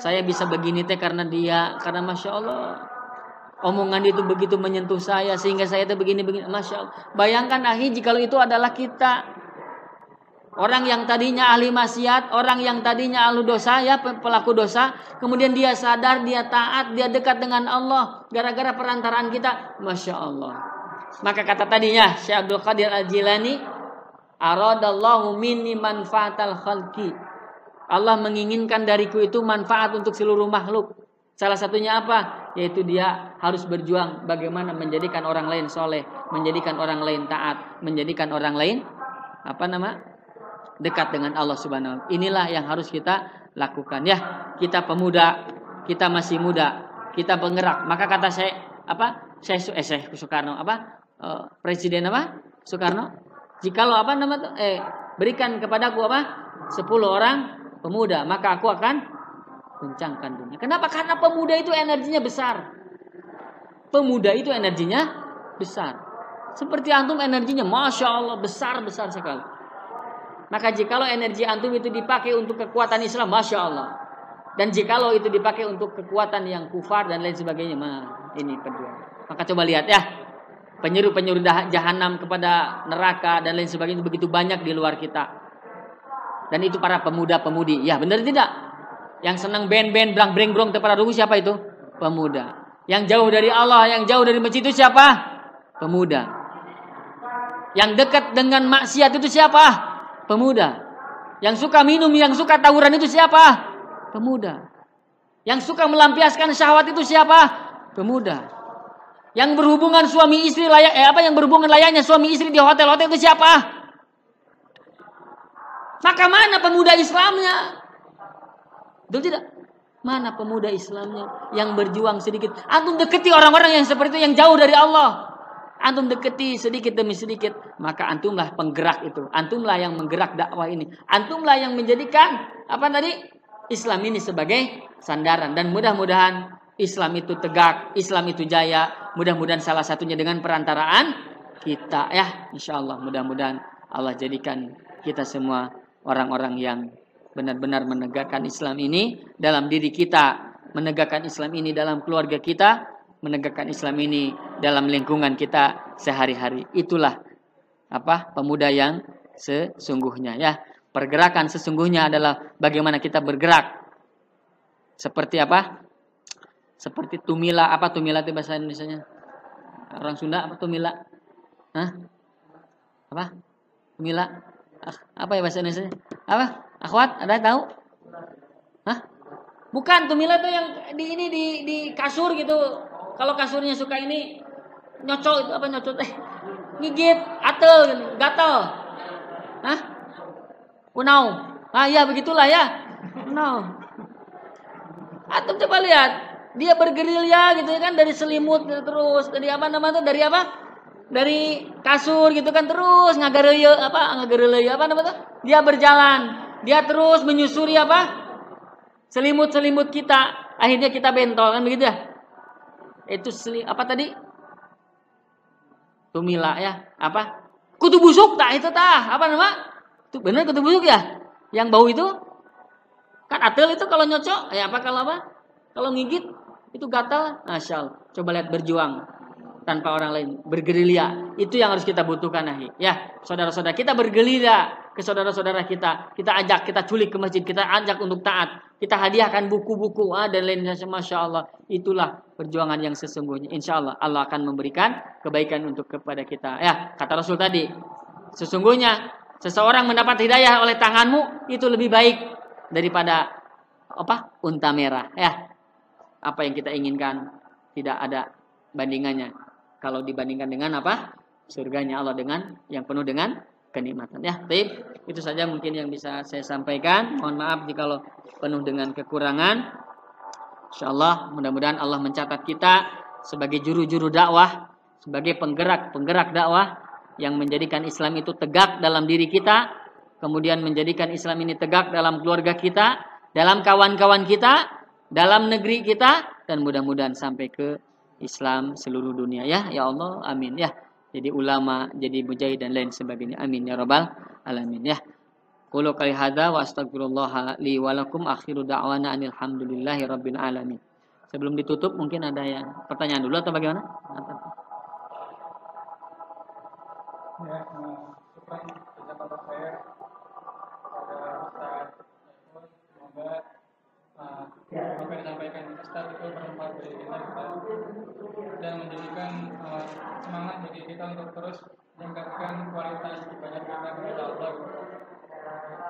Saya bisa begini teh karena dia, karena masya Allah omongan itu begitu menyentuh saya sehingga saya itu begini-begini. Masya Allah. Bayangkan ahi jika itu adalah kita. Orang yang tadinya ahli maksiat, orang yang tadinya ahli dosa ya pelaku dosa, kemudian dia sadar, dia taat, dia dekat dengan Allah gara-gara perantaraan kita. Masya Allah. Maka kata tadinya Syekh Abdul Qadir Al-Jilani, Aradallahu minni manfaatal khalqi. Allah menginginkan dariku itu manfaat untuk seluruh makhluk. Salah satunya apa? Yaitu dia harus berjuang bagaimana menjadikan orang lain soleh, menjadikan orang lain taat, menjadikan orang lain apa nama dekat dengan Allah Subhanahu. Inilah yang harus kita lakukan ya. Kita pemuda, kita masih muda, kita penggerak. Maka kata saya apa? Saya eh saya Soekarno apa? Uh, Presiden apa? Soekarno Jikalau apa nama? Eh, berikan kepadaku apa? Sepuluh orang pemuda, maka aku akan kencangkan dunia. Kenapa? Karena pemuda itu energinya besar. Pemuda itu energinya besar. Seperti antum energinya, masya Allah besar besar sekali. Maka jikalau energi antum itu dipakai untuk kekuatan Islam, masya Allah. Dan jikalau itu dipakai untuk kekuatan yang kufar dan lain sebagainya, mah ini kedua. Maka coba lihat ya, penyeru-penyeru jahanam kepada neraka dan lain sebagainya begitu banyak di luar kita. Dan itu para pemuda-pemudi. Ya, benar tidak? Yang senang band-band brang breng brong kepada rugu siapa itu? Pemuda. Yang jauh dari Allah, yang jauh dari masjid itu siapa? Pemuda. Yang dekat dengan maksiat itu siapa? Pemuda. Yang suka minum, yang suka tawuran itu siapa? Pemuda. Yang suka melampiaskan syahwat itu siapa? Pemuda. Yang berhubungan suami istri layak eh apa yang berhubungan layaknya suami istri di hotel-hotel itu siapa? Maka mana pemuda Islamnya? Betul tidak? Mana pemuda Islamnya yang berjuang sedikit? Antum deketi orang-orang yang seperti itu yang jauh dari Allah. Antum deketi sedikit demi sedikit, maka antumlah penggerak itu. Antumlah yang menggerak dakwah ini. Antumlah yang menjadikan apa tadi? Islam ini sebagai sandaran dan mudah-mudahan Islam itu tegak, Islam itu jaya. Mudah-mudahan salah satunya dengan perantaraan kita ya, insya Allah. Mudah-mudahan Allah jadikan kita semua orang-orang yang benar-benar menegakkan Islam ini dalam diri kita, menegakkan Islam ini dalam keluarga kita, menegakkan Islam ini dalam lingkungan kita sehari-hari. Itulah apa pemuda yang sesungguhnya ya. Pergerakan sesungguhnya adalah bagaimana kita bergerak. Seperti apa? seperti tumila apa tumila itu bahasa Indonesia orang Sunda apa tumila Hah? apa tumila apa ya bahasa Indonesia? Apa? Akhwat? Ada tahu? Hah? bukan tumila itu yang di ini di di kasur gitu. Kalau kasurnya suka ini nyocok itu apa nyocok eh ngigit atel gitu, gatel. Hah? unau. Ah ya begitulah ya. Unau. Atau coba lihat. Dia bergerilya gitu kan dari selimut gitu, terus. Dari apa namanya dari apa dari kasur gitu kan terus ngagarelya apa ngagarelya apa namanya dia berjalan. Dia terus menyusuri apa? Selimut-selimut kita. Akhirnya kita bentol kan begitu ya? Itu seli, apa tadi? Tumila ya apa? Kutu busuk tak itu tah apa nama? Itu benar kutu busuk ya? Yang bau itu? Kan atel itu kalau nyocok ya apa kalau apa? Kalau ngigit itu gatal, asal. Coba lihat berjuang. Tanpa orang lain. Bergerilya. Itu yang harus kita butuhkan ahi. Ya saudara-saudara kita bergerilya ke saudara-saudara kita. Kita ajak kita culik ke masjid. Kita ajak untuk taat. Kita hadiahkan buku-buku ah, dan lainnya masya Allah itulah perjuangan yang sesungguhnya. Insya Allah Allah akan memberikan kebaikan untuk kepada kita. Ya kata Rasul tadi sesungguhnya seseorang mendapat hidayah oleh tanganmu itu lebih baik daripada apa unta merah. Ya apa yang kita inginkan tidak ada bandingannya kalau dibandingkan dengan apa? Surganya Allah dengan yang penuh dengan kenikmatan. Ya baik. Itu saja mungkin yang bisa saya sampaikan. Mohon maaf jika penuh dengan kekurangan. Insyaallah mudah-mudahan Allah mencatat kita sebagai juru-juru dakwah sebagai penggerak-penggerak dakwah yang menjadikan Islam itu tegak dalam diri kita kemudian menjadikan Islam ini tegak dalam keluarga kita dalam kawan-kawan kita dalam negeri kita dan mudah-mudahan sampai ke Islam seluruh dunia. Ya ya Allah amin ya. Jadi ulama jadi mujahid dan lain sebagainya. Amin ya rabbal alamin ya. Qulu kali hadza wa astaghfirullah li wa lakum. Akhiru da'wana anil hamdulillahi rabbil alamin. Sebelum ditutup mungkin ada yang pertanyaan dulu atau bagaimana? Ya, uh, saya apa yang disampaikan Ustaz itu bermanfaat bagi kita, dan menjadikan uh, semangat bagi kita untuk terus meningkatkan kualitas ibadah kita kepada Allah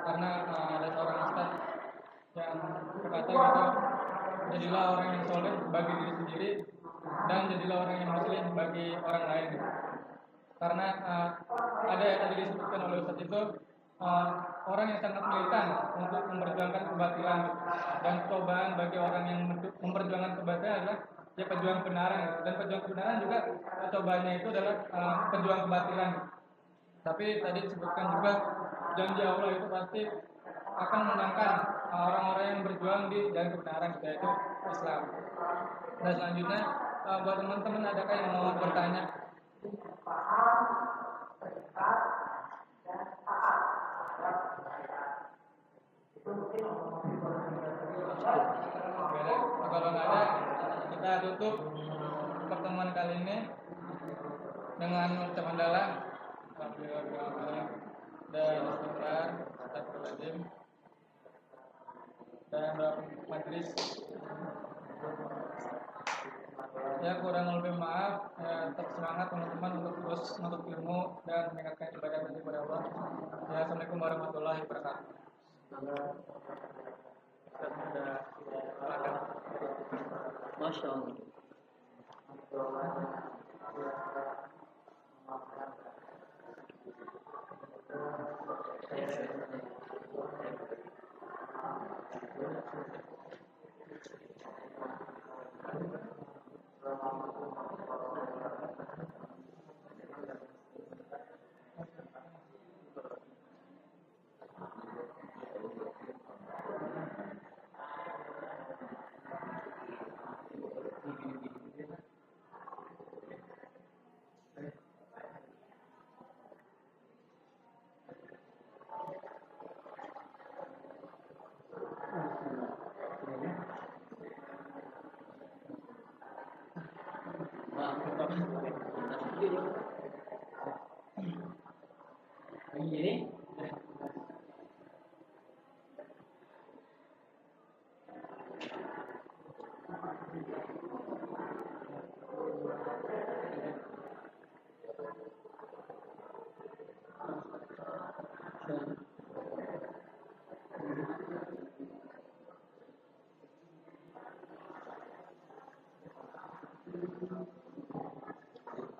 karena uh, ada seorang Ustaz yang berkata gitu jadilah orang yang soleh bagi diri sendiri dan jadilah orang yang muslim bagi orang lain. Karena uh, ada yang tadi disebutkan oleh Ustaz itu uh, orang yang sangat militan untuk memperjuangkan kebatilan. Dan cobaan bagi orang yang memperjuangkan kebatilan adalah dia pejuang kebenaran. Dan pejuang kebenaran juga cobaannya itu adalah uh, pejuang kebatilan. Tapi tadi disebutkan juga janji Allah itu pasti akan menangkan orang-orang yang berjuang di jalan kebenaran yaitu Islam. Dan selanjutnya uh, buat teman-teman adakah yang mau bertanya kalau nggak ada tutup pertemuan kali ini dengan ucapan dalam dan istighfar astagfirullahaladzim dan majelis. Ya kurang lebih maaf ya, tetap semangat teman-teman untuk terus menuntut ilmu dan meningkatkan ibadah kepada Allah. Ya assalamualaikum warahmatullahi wabarakatuh. Masya Allah. Ini